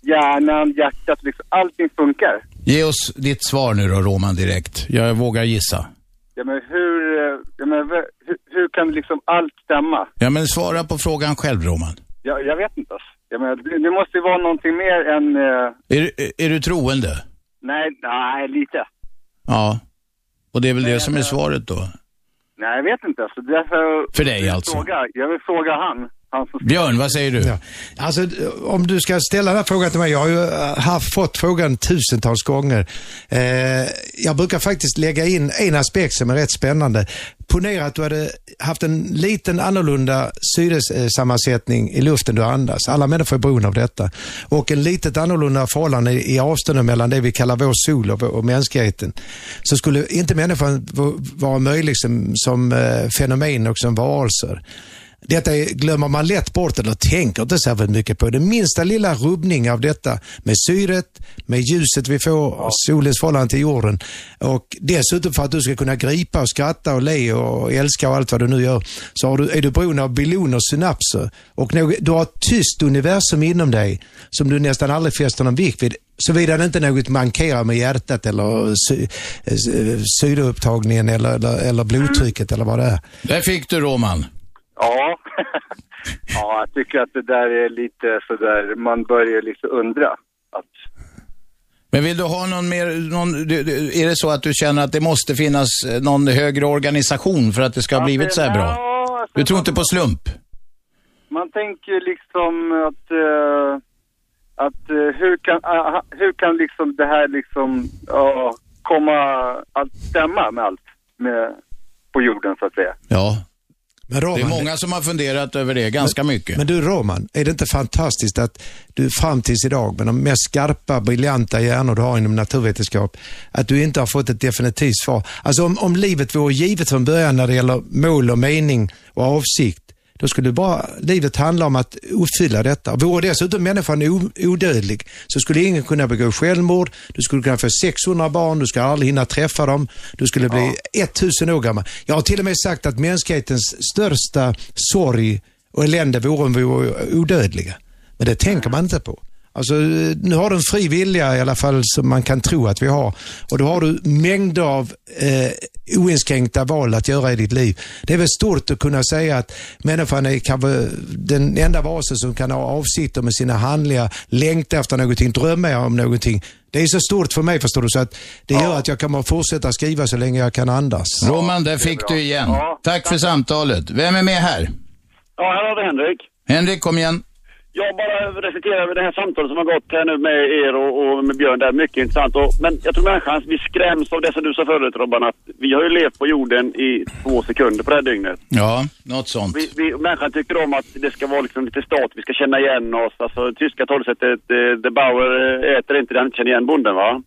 Speaker 11: hjärnan, hjärtat, liksom allting funkar.
Speaker 2: Ge oss ditt svar nu då, Roman, direkt. Jag vågar gissa.
Speaker 11: Jag menar, hur, jag menar, hur, hur kan liksom allt stämma?
Speaker 2: Ja, men svara på frågan själv, Roman.
Speaker 11: Jag, jag vet inte. Jag menar, det, det måste ju vara någonting mer än... eh,
Speaker 2: Är, är du troende?
Speaker 11: nej, nej, lite.
Speaker 2: Ja. Och det är väl det som är svaret då?
Speaker 11: Nej, jag vet inte. Alltså, därför
Speaker 2: För dig alltså?
Speaker 11: Fråga, jag vill fråga han.
Speaker 2: Björn, vad säger du?
Speaker 3: Ja. Alltså, om du ska ställa den här frågan till mig, jag har ju eh, haft, fått frågan tusentals gånger. Eh, jag brukar faktiskt lägga in en aspekt som är rätt spännande. Ponera att du hade haft en liten annorlunda syresammansättning i luften du andas. Alla människor är beroende av detta. Och en litet annorlunda förhållande i avståndet mellan det vi kallar vår sol och, och mänskligheten. Så skulle inte människan vara möjlig som, som eh, fenomen och som varelser. Detta är- glömmer man lätt bort eller tänker inte särskilt mycket på. Den minsta lilla rubbning av detta med syret, med ljuset vi får av solens förhållande till jorden och dessutom för att du ska kunna gripa och skratta och le och älska och allt vad du nu gör så du, är du beroende av biljoner synapser och något, du har ett tyst universum inom dig som du nästan aldrig fäster någon vikt vid Såvida det inte är något mankerar med hjärtat eller sy, syreupptagningen eller, eller, eller blodtrycket eller vad det är.
Speaker 2: Där fick du, Roman.
Speaker 11: Ja. ja, jag tycker att det där är lite sådär, man börjar liksom undra. Att,
Speaker 2: Men vill du ha någon mer, någon, är det så att du känner att det måste finnas eh, någon högre organisation för att det ska ha blivit så här bra?
Speaker 11: Alltså,
Speaker 2: Du tror inte på slump?
Speaker 11: Man tänker liksom att, eh, att eh, hur kan, ah, hur kan liksom det här liksom komma att stämma med allt med, på jorden så att säga.
Speaker 2: Ja.
Speaker 3: Men Roman,
Speaker 2: Det är många som har funderat över det ganska mycket.
Speaker 3: Men du Roman, är det inte fantastiskt att du fram tills idag med de mest skarpa, briljanta hjärnor du har inom naturvetenskap, att du inte har fått ett definitivt svar. Alltså om, om livet vore givet från början när det gäller mål och mening och avsikt, då skulle bara livet handla om att uppfylla detta. Vore dessutom människan odödlig så skulle ingen kunna begå självmord, du skulle kunna få 600 barn, du skulle aldrig hinna träffa dem, du skulle bli 1000 år gammal. Jag har till och med sagt att mänsklighetens största sorg och elände vore om vi vore odödliga. Men det tänker man inte på. Alltså, nu har du en fri vilja i alla fall som man kan tro att vi har. Och då har du mängder av eh, oinskränkta val att göra i ditt liv. Det är väl stort att kunna säga att människan är kanske den enda varelse som kan ha avsikter med sina handlingar, längta efter någonting, drömma om någonting. Det är så stort för mig förstår du, så att det gör att jag kommer fortsätta skriva så länge jag kan andas.
Speaker 2: Roman, där fick du igen. Tack för samtalet. Vem är med här?
Speaker 12: Ja, här har vi Henrik.
Speaker 2: Henrik, kom igen.
Speaker 12: Jag bara reflekterar över det här samtalet som har gått här nu med er och, och med Björn. Det är mycket intressant. Och, men jag tror människan, vi skräms av det som du sa förut Robban, att vi har ju levt på jorden i två sekunder på det här dygnet.
Speaker 2: Ja, något sånt.
Speaker 12: Vi, vi, människan tycker om att det ska vara liksom lite stat, vi ska känna igen oss. Alltså tyska talesättet, eh, de Bauer eh, äter inte det han inte känner igen bonden va?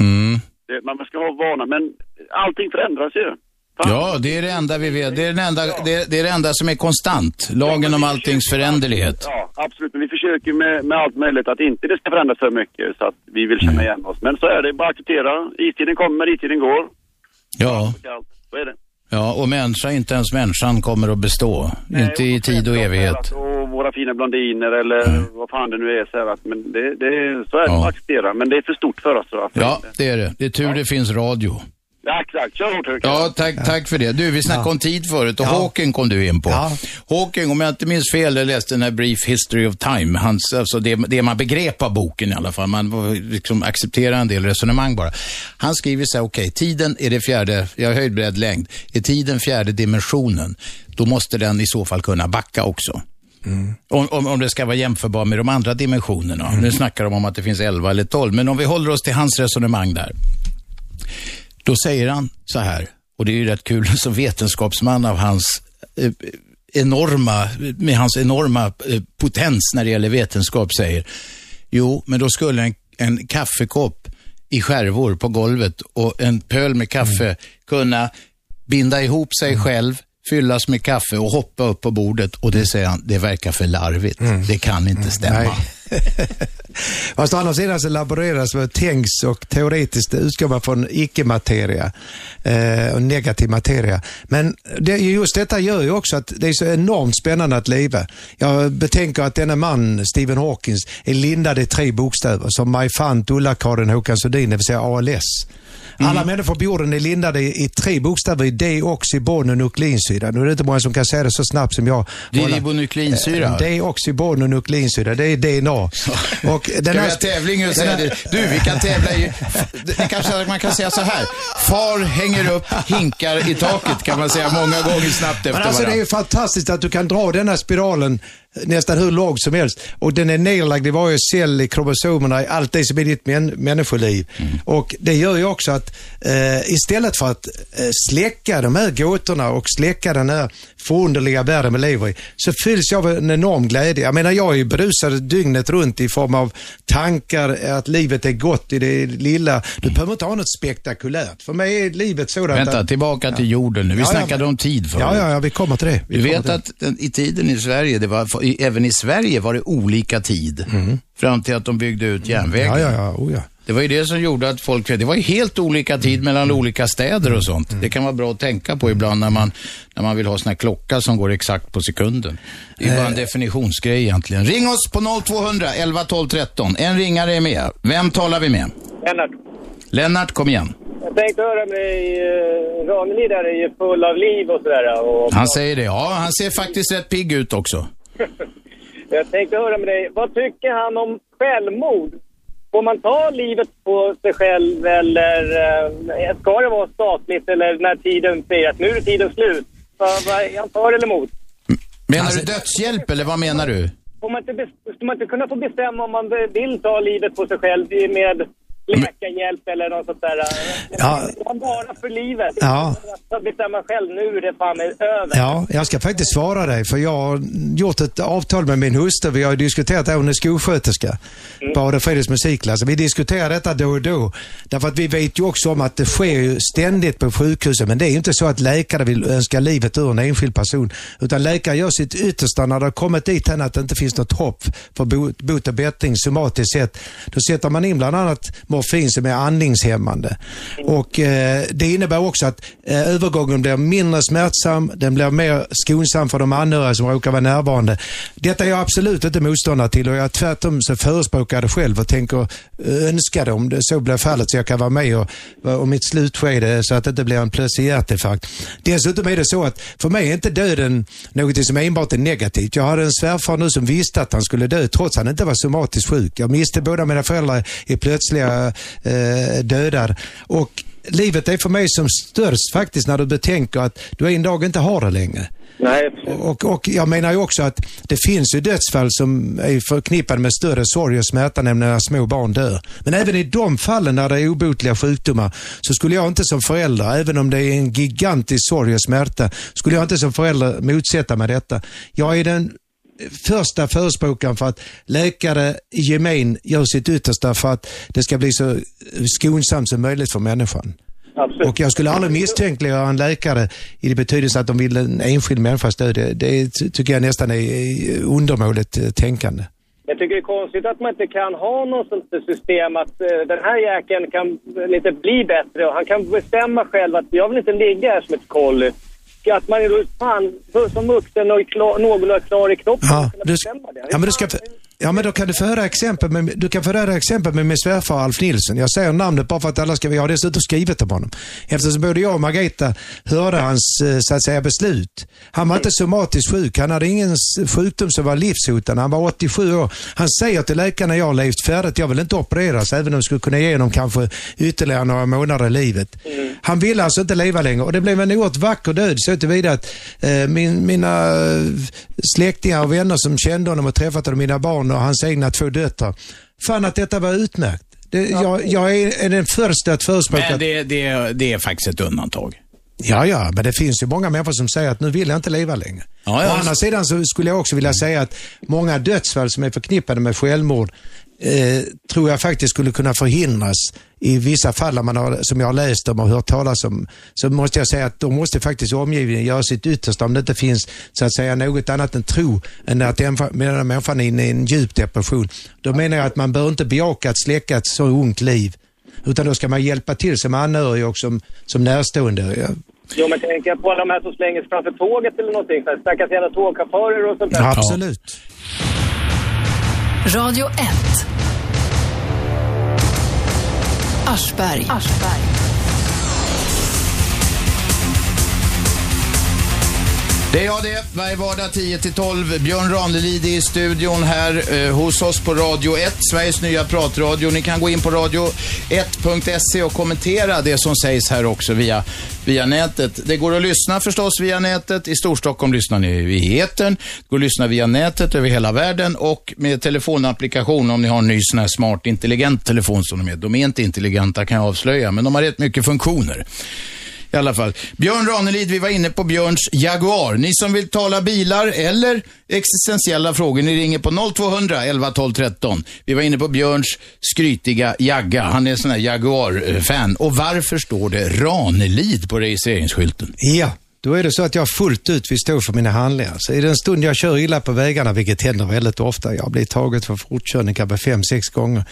Speaker 2: Mm.
Speaker 12: Det, man ska ha vana, men allting förändras ju.
Speaker 2: Ja, det är det enda vi vet. Det är, den enda, det, det är det enda som är konstant. Lagen om alltings föränderlighet.
Speaker 12: Ja, absolut. Men vi försöker med, med allt möjligt att inte det ska förändras för mycket så att vi vill känna igen oss. Men så är det, bara acceptera. Istiden kommer, istiden går.
Speaker 2: Ja,
Speaker 12: Så är det.
Speaker 2: ja, och människa, inte ens människan kommer att bestå. inte i tid och evighet.
Speaker 12: Och våra fina blondiner eller vad fan det nu är. Så, här, att, men det, det, så är det att acceptera. Men det är för stort för oss. jag.
Speaker 2: Ja, det är det. Det är tur det finns radio.
Speaker 12: Ja, exakt. Kör hårt Hurken.
Speaker 2: Ja, tack, tack för det. Du, vi snackade
Speaker 12: Ja.
Speaker 2: om tid förut och
Speaker 12: Ja.
Speaker 2: Hawking kom du in på.
Speaker 12: Ja.
Speaker 2: Hawking, om jag inte minns fel, jag läste den här Brief History of Time, hans, alltså det, det man begrep av boken i alla fall, man liksom accepterar en del resonemang bara. Han skriver så här, okej, tiden är det fjärde, jag höjd, bredd, längd, är tiden fjärde dimensionen, då måste den i så fall kunna backa också. Om, om, om det ska vara jämförbar med de andra dimensionerna. Nu snackar de om att det finns 11 eller 12, men om vi håller oss till hans resonemang där. Då säger han så här, och det är ju rätt kul som vetenskapsman av hans eh, enorma, med hans enorma eh, potens när det gäller vetenskap säger, jo, men då skulle en, en kaffekopp i skärvor på golvet och en pöl med kaffe kunna binda ihop sig själv, fyllas med kaffe och hoppa upp på bordet. Och det säger han, det verkar för larvigt. Det kan inte stämma.
Speaker 3: Fast å andra sidan så laboreras med tänks och teoretiskt utgår man från icke-materia eh, och negativ materia. Men det, just detta gör ju också att det är så enormt spännande att leva. Jag betänker att denna man, Stephen Hawkins, är lindad i tre bokstäver som Majfant, Ulla-Karin Håkan Sundin, det vill säga ALS. Alla människor på jorden är lindade i, i tre bokstäver i deoxybonunukleinsyra. Nu är det inte många som kan säga det så snabbt som jag.
Speaker 2: Deoxyribonukleinsyra?
Speaker 3: Eh, Deoxybonunukleinsyra, det är DNA. Och
Speaker 2: Ska vi ha tävling och säga det? Du, vi kan tävla i... Det kanske man kan säga så här. Far hänger upp hinkar i taket kan man säga många gånger snabbt efter
Speaker 3: Men alltså det är
Speaker 2: varandra.
Speaker 3: ju fantastiskt att du kan dra denna spiralen nästan hur långt som helst. Och den är nedlagd i varje cell i kromosomerna, i allt det som är ditt män människoliv.
Speaker 2: Mm.
Speaker 3: Och det gör ju också att eh, istället för att eh, släcka de här gåtorna och släcka den här förunderliga världen vi lever i, så fylls jag av en enorm glädje. Jag menar, jag är ju berusad dygnet runt i form av tankar, att livet är gott i det lilla. Du behöver inte ha något spektakulärt. För mig är livet sådant
Speaker 2: Vänta,
Speaker 3: att...
Speaker 2: tillbaka till jorden nu. Vi
Speaker 3: Ja, ja,
Speaker 2: snackade
Speaker 3: men-
Speaker 2: om tid förut.
Speaker 3: Ja, ja, ja, vi kommer till det. Vi
Speaker 2: Du vet att den, i tiden i Sverige, det var, i, även i Sverige var det olika tid. Fram till att de byggde ut järnvägen.
Speaker 3: Mm. Ja, ja, ja. Oh, ja.
Speaker 2: Det var ju det som gjorde att folk, det var ju helt olika tid
Speaker 3: Mm.
Speaker 2: mellan olika städer och sånt. Det kan vara bra att tänka på ibland när man, när man vill ha sån här klocka som går exakt på sekunden. Det är bara en
Speaker 3: Eh.
Speaker 2: definitionsgrej egentligen. Ring oss på 0200 11 12 13. En ringare är med. Vem talar vi med?
Speaker 5: Lennart,
Speaker 2: Lennart, kom igen.
Speaker 5: jag tänkte höra med dig. eh, Ranelid där är ju full av liv och sådär. Och,
Speaker 2: Han säger det. Ja, han ser faktiskt rätt pigg ut också.
Speaker 5: Jag tänkte höra med dig, vad tycker han om självmord? Får man ta livet på sig själv eller eh, ska det vara statligt eller när tiden säger att nu är tiden slut? Vad- Är han för eller emot?
Speaker 2: Menar
Speaker 3: Alltså-
Speaker 2: du dödshjälp eller vad menar du?
Speaker 5: Får man inte, ska man inte kunna få bestämma om man vill ta livet på sig själv med läkarhjälp eller något sånt där?
Speaker 3: Ja.
Speaker 5: Man bara för livet?
Speaker 3: Ja.
Speaker 5: Att bestämma själv, nu är det fan över.
Speaker 3: Ja, jag ska faktiskt svara dig för jag har gjort ett avtal med min hustru. Vi har diskuterat det, hon är skolsköterska på Adolf Fredriks musikklass. Vi diskuterar detta då och då. Därför att vi vet ju också om att det sker ju ständigt på sjukhusen. Men det är ju inte så att läkare vill önska livet ur en enskild person. Utan läkare gör sitt yttersta när det har kommit dit hän att det inte finns något hopp för bot och bättring somatiskt sett. Då sätter man in bland annat morfin som är andningshämmande. Och eh, Det innebär också att eh, övergången blir mindre smärtsam, den blir mer skonsam för de anhöriga som råkar vara närvarande. Detta är jag absolut inte motståndare till och jag tvärtom så förespråkar det själv och tänker eh, önska det om det så blir fallet så jag kan vara med och, och mitt slutskede så att det inte blir en plötslig hjärtinfarkt. Dessutom är det så att för mig är inte döden något som enbart är negativt. Jag hade en svärfar nu som visste att han skulle dö trots att han inte var somatiskt sjuk. Jag miste båda mina föräldrar i plötsliga eh, dödar. Och livet är för mig som störst faktiskt när du betänker att du en dag inte har det längre.
Speaker 5: Nej,
Speaker 3: Och, och jag menar ju också att det finns ju dödsfall som är förknippade med större sorg och smärta, nämligen när små barn dör. Men även i de fallen när det är obotliga sjukdomar så skulle jag inte som förälder, även om det är en gigantisk sorg och smärta, skulle jag inte som förälder motsätta mig detta. Jag är den första förespråkaren för att läkare i gemen gör sitt yttersta för att det ska bli så skonsamt som möjligt för människan.
Speaker 5: Absolut.
Speaker 3: Och jag skulle aldrig misstänkliggöra en läkare i det betydelse att de vill en enskild människas död. Det, det ty- tycker jag nästan är undermåligt eh, tänkande.
Speaker 5: Jag tycker det är konstigt att man inte kan ha något sånt system att eh, den här jäkeln kan lite bli bättre och han kan bestämma själv att jag vill inte ligga här som ett kolli. Att man är då fan som vuxen och är klar, någorlunda klar i kroppen.
Speaker 3: Ja, du, ja, men du ska, ja, men då kan du få höra exempel med, du kan få höra exempel med min svärfar Alf Nilsson. Jag säger namnet bara för att alla ska, jag har dessutom skrivit om honom. Eftersom både jag och Margareta hörde hans, eh, så att säga, beslut. Han var inte somatiskt sjuk, han hade ingen sjukdom som var livshotande. Han var 87 år. Han säger till läkarna, jag har levt färdigt, jag vill inte opereras, även om jag skulle kunna ge honom kanske ytterligare några månader i livet. Han ville alltså inte leva längre och det blev en oerhört vacker död så tillvida att eh, min, mina eh, släktingar och vänner som kände honom och träffat honom, mina barn och hans egna två döttrar, fann att detta var utmärkt. Det, jag, jag är, är den första att förespråka...
Speaker 2: Men det, det, det är faktiskt ett undantag.
Speaker 3: Ja, ja, men det finns ju många människor som säger att nu vill jag inte leva längre.
Speaker 2: Ja, ja.
Speaker 3: Å andra sidan så skulle jag också vilja säga att många dödsfall som är förknippade med självmord eh, tror jag faktiskt skulle kunna förhindras i vissa fall man har, som jag har läst om och hört talas om. Så måste jag säga att då måste faktiskt omgivningen göra sitt yttersta om det inte finns så att säga något annat än tro än att den den människan är inne i en djup depression. Då menar jag att man bör inte bejaka att släcka ett så ungt liv. Utan då ska man hjälpa till som anhörig och som, som närstående. Jag,
Speaker 5: Jo, men jag på alla de här som slänger sig framför tåget eller någonting. Stackars jävla tågchaufförer och sånt där.
Speaker 3: Absolut.
Speaker 1: Radio 1. Aschberg.
Speaker 2: Det är jag det. Varje vardag 10-12. Björn Ranelid i studion här eh, hos oss på Radio 1, Sveriges nya pratradio. Ni kan gå in på radio1.se och kommentera det som sägs här också via, via nätet. Det går att lyssna förstås via nätet. I Storstockholm lyssnar ni i etern. Det går att lyssna via nätet över hela världen och med telefonapplikation om ni har en ny sån här smart intelligent telefon som de är. De är inte intelligenta kan jag avslöja, men de har rätt mycket funktioner. I alla fall. Björn Ranelid, vi var inne på Björns Jaguar. Ni som vill tala bilar eller existentiella frågor, ni ringer på 0200 11 12 13. Vi var inne på Björns skrytiga Jagga. Han är sån här Jaguar-fan. Och varför står det Ranelid på registreringsskylten?
Speaker 3: Ja, då är det så att jag fullt ut vill stå för mina handlingar. Så i den stund jag kör illa på vägarna, vilket händer väldigt ofta, jag blir taget för fortkörning kanske fem, sex gånger,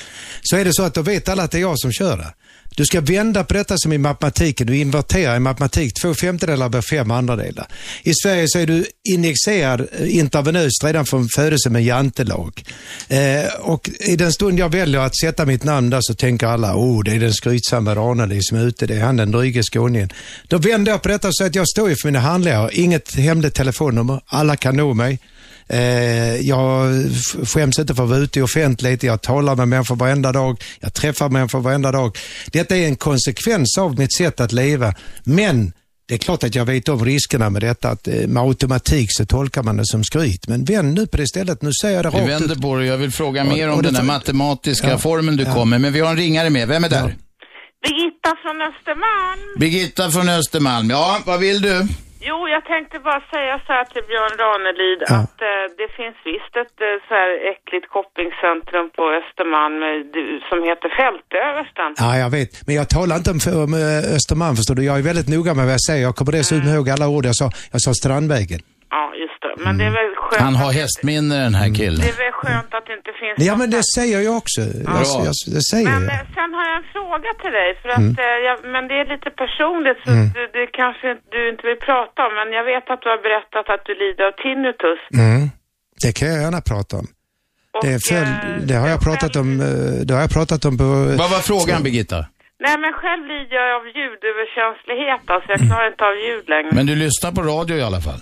Speaker 3: så är det så att då vet alla att det är jag som kör det. Du ska vända på detta som i matematiken. Du inverterar i matematik. Två femtedelar blir fem andradelar. I Sverige så är du injicerad eh, intravenöst redan från födelse med jantelag. Eh, och i den stund jag väljer att sätta mitt namn där så tänker alla, oh det är den skrytsamma Ranelid som är ute, det är han den dryge skåningen. Då vänder jag på detta och säger att jag står ju för mina handlingar, inget hemligt telefonnummer, alla kan nå mig. Eh, jag skäms inte för att vara ute i offentlighet. Jag talar med människor varenda dag. Jag träffar människor varenda dag. Detta är en konsekvens av mitt sätt att leva. Men det är klart att jag vet om riskerna med detta. Att eh, med automatik så tolkar man det som skryt. Men vänd nu på det istället. Nu säger jag det
Speaker 2: Vi
Speaker 3: rakt
Speaker 2: vänder
Speaker 3: ut.
Speaker 2: på det. Jag vill fråga
Speaker 3: Och-
Speaker 2: mer om
Speaker 3: och det
Speaker 2: den här matematiska
Speaker 3: Ja.
Speaker 2: formen du
Speaker 3: Ja.
Speaker 2: kommer. Men vi har en ringare med. Vem är där?
Speaker 13: Birgitta från Östermalm.
Speaker 2: Birgitta från Östermalm. Ja, vad vill du?
Speaker 13: Jo, jag tänkte bara säga så här till Björn Ranelid
Speaker 3: Ja.
Speaker 13: att eh, det finns visst ett eh, så här äckligt shoppingcentrum på Östermalm eh, som heter Fältöversten.
Speaker 3: Ja, jag vet. Men jag talar inte om, om eh, Östermalm, förstår du. Jag är väldigt noga med vad jag säger. Jag kommer dessutom ihåg alla ord jag sa. Jag sa Strandvägen.
Speaker 13: Ja, just det. Men är väl skönt,
Speaker 2: Han har hästminne den här killen.
Speaker 13: det är väl skönt att det inte finns
Speaker 3: Ja, men det säger jag också. Jag,
Speaker 2: Bra.
Speaker 3: jag, det säger
Speaker 13: Men
Speaker 3: jag.
Speaker 13: eh, sen har jag en fråga till dig, för att,
Speaker 3: Mm.
Speaker 13: eh, jag, men det är lite personligt så
Speaker 3: Mm.
Speaker 13: du, det kanske du inte vill prata om, men jag vet att du har berättat att du lider av tinnitus.
Speaker 3: Mm. Det kan jag gärna prata om. Det, är följd, det har jag pratat om, eh, det har jag pratat om på...
Speaker 2: Vad var frågan, Birgitta?
Speaker 13: Nej, men själv lider jag av ljudöverkänslighet, alltså jag klarar inte av ljud längre.
Speaker 2: Men du lyssnar på radio i alla fall?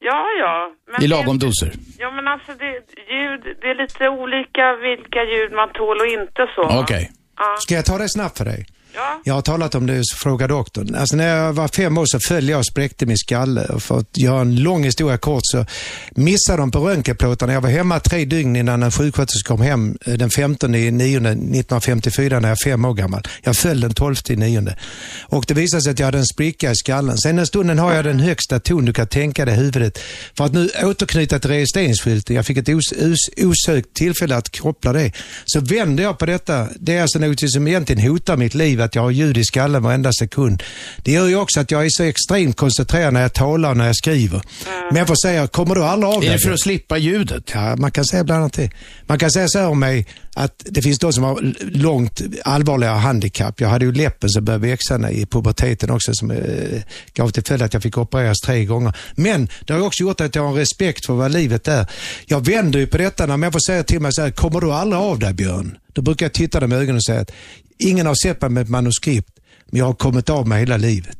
Speaker 13: Ja, ja. Men
Speaker 2: I lagom doser?
Speaker 13: Ja, men alltså det, ljud, det är lite olika vilka ljud man tål och inte så.
Speaker 2: Okej.
Speaker 13: Ja.
Speaker 3: Ska jag ta det snabbt för dig?
Speaker 13: Ja.
Speaker 3: Jag har talat om det, så fråga doktorn. Alltså när jag var fem år så föll jag och spräckte min skalle. Och för att göra en lång historia kort så missade de på röntgenplåtarna. Jag var hemma tre dygn innan en sjuksköterska kom hem eh, den 15 9 1954 när jag var fem år gammal. Jag föll den 12 9. Och det visade sig att jag hade en spricka i skallen. Sen den stunden har jag den högsta ton du kan tänka dig i huvudet. För att nu återknyta till registreringsskylten. Jag fick ett os, os, osökt tillfälle att koppla det. Så vände jag på detta. Det är alltså något som egentligen hotar mitt liv, att jag har ljud i skallen varenda sekund. Det gör ju också att jag är så extremt koncentrerad när jag talar och när jag skriver. Människor säger, kommer du aldrig av
Speaker 2: Är
Speaker 3: dig?
Speaker 2: det för att slippa ljudet?
Speaker 3: Ja, man kan säga bland annat det. Man kan säga så här om mig, att det finns de som har långt allvarligare handikapp. Jag hade ju läppen som började växa i puberteten också som eh, gav till följd att jag fick opereras tre gånger. Men det har också gjort att jag har respekt för vad livet är. Jag vänder ju på detta när människor säger till mig så här, kommer du aldrig av dig Björn? Då brukar jag titta dem i ögonen och säga att ingen har sett mig med ett manuskript, men jag har kommit av mig hela livet.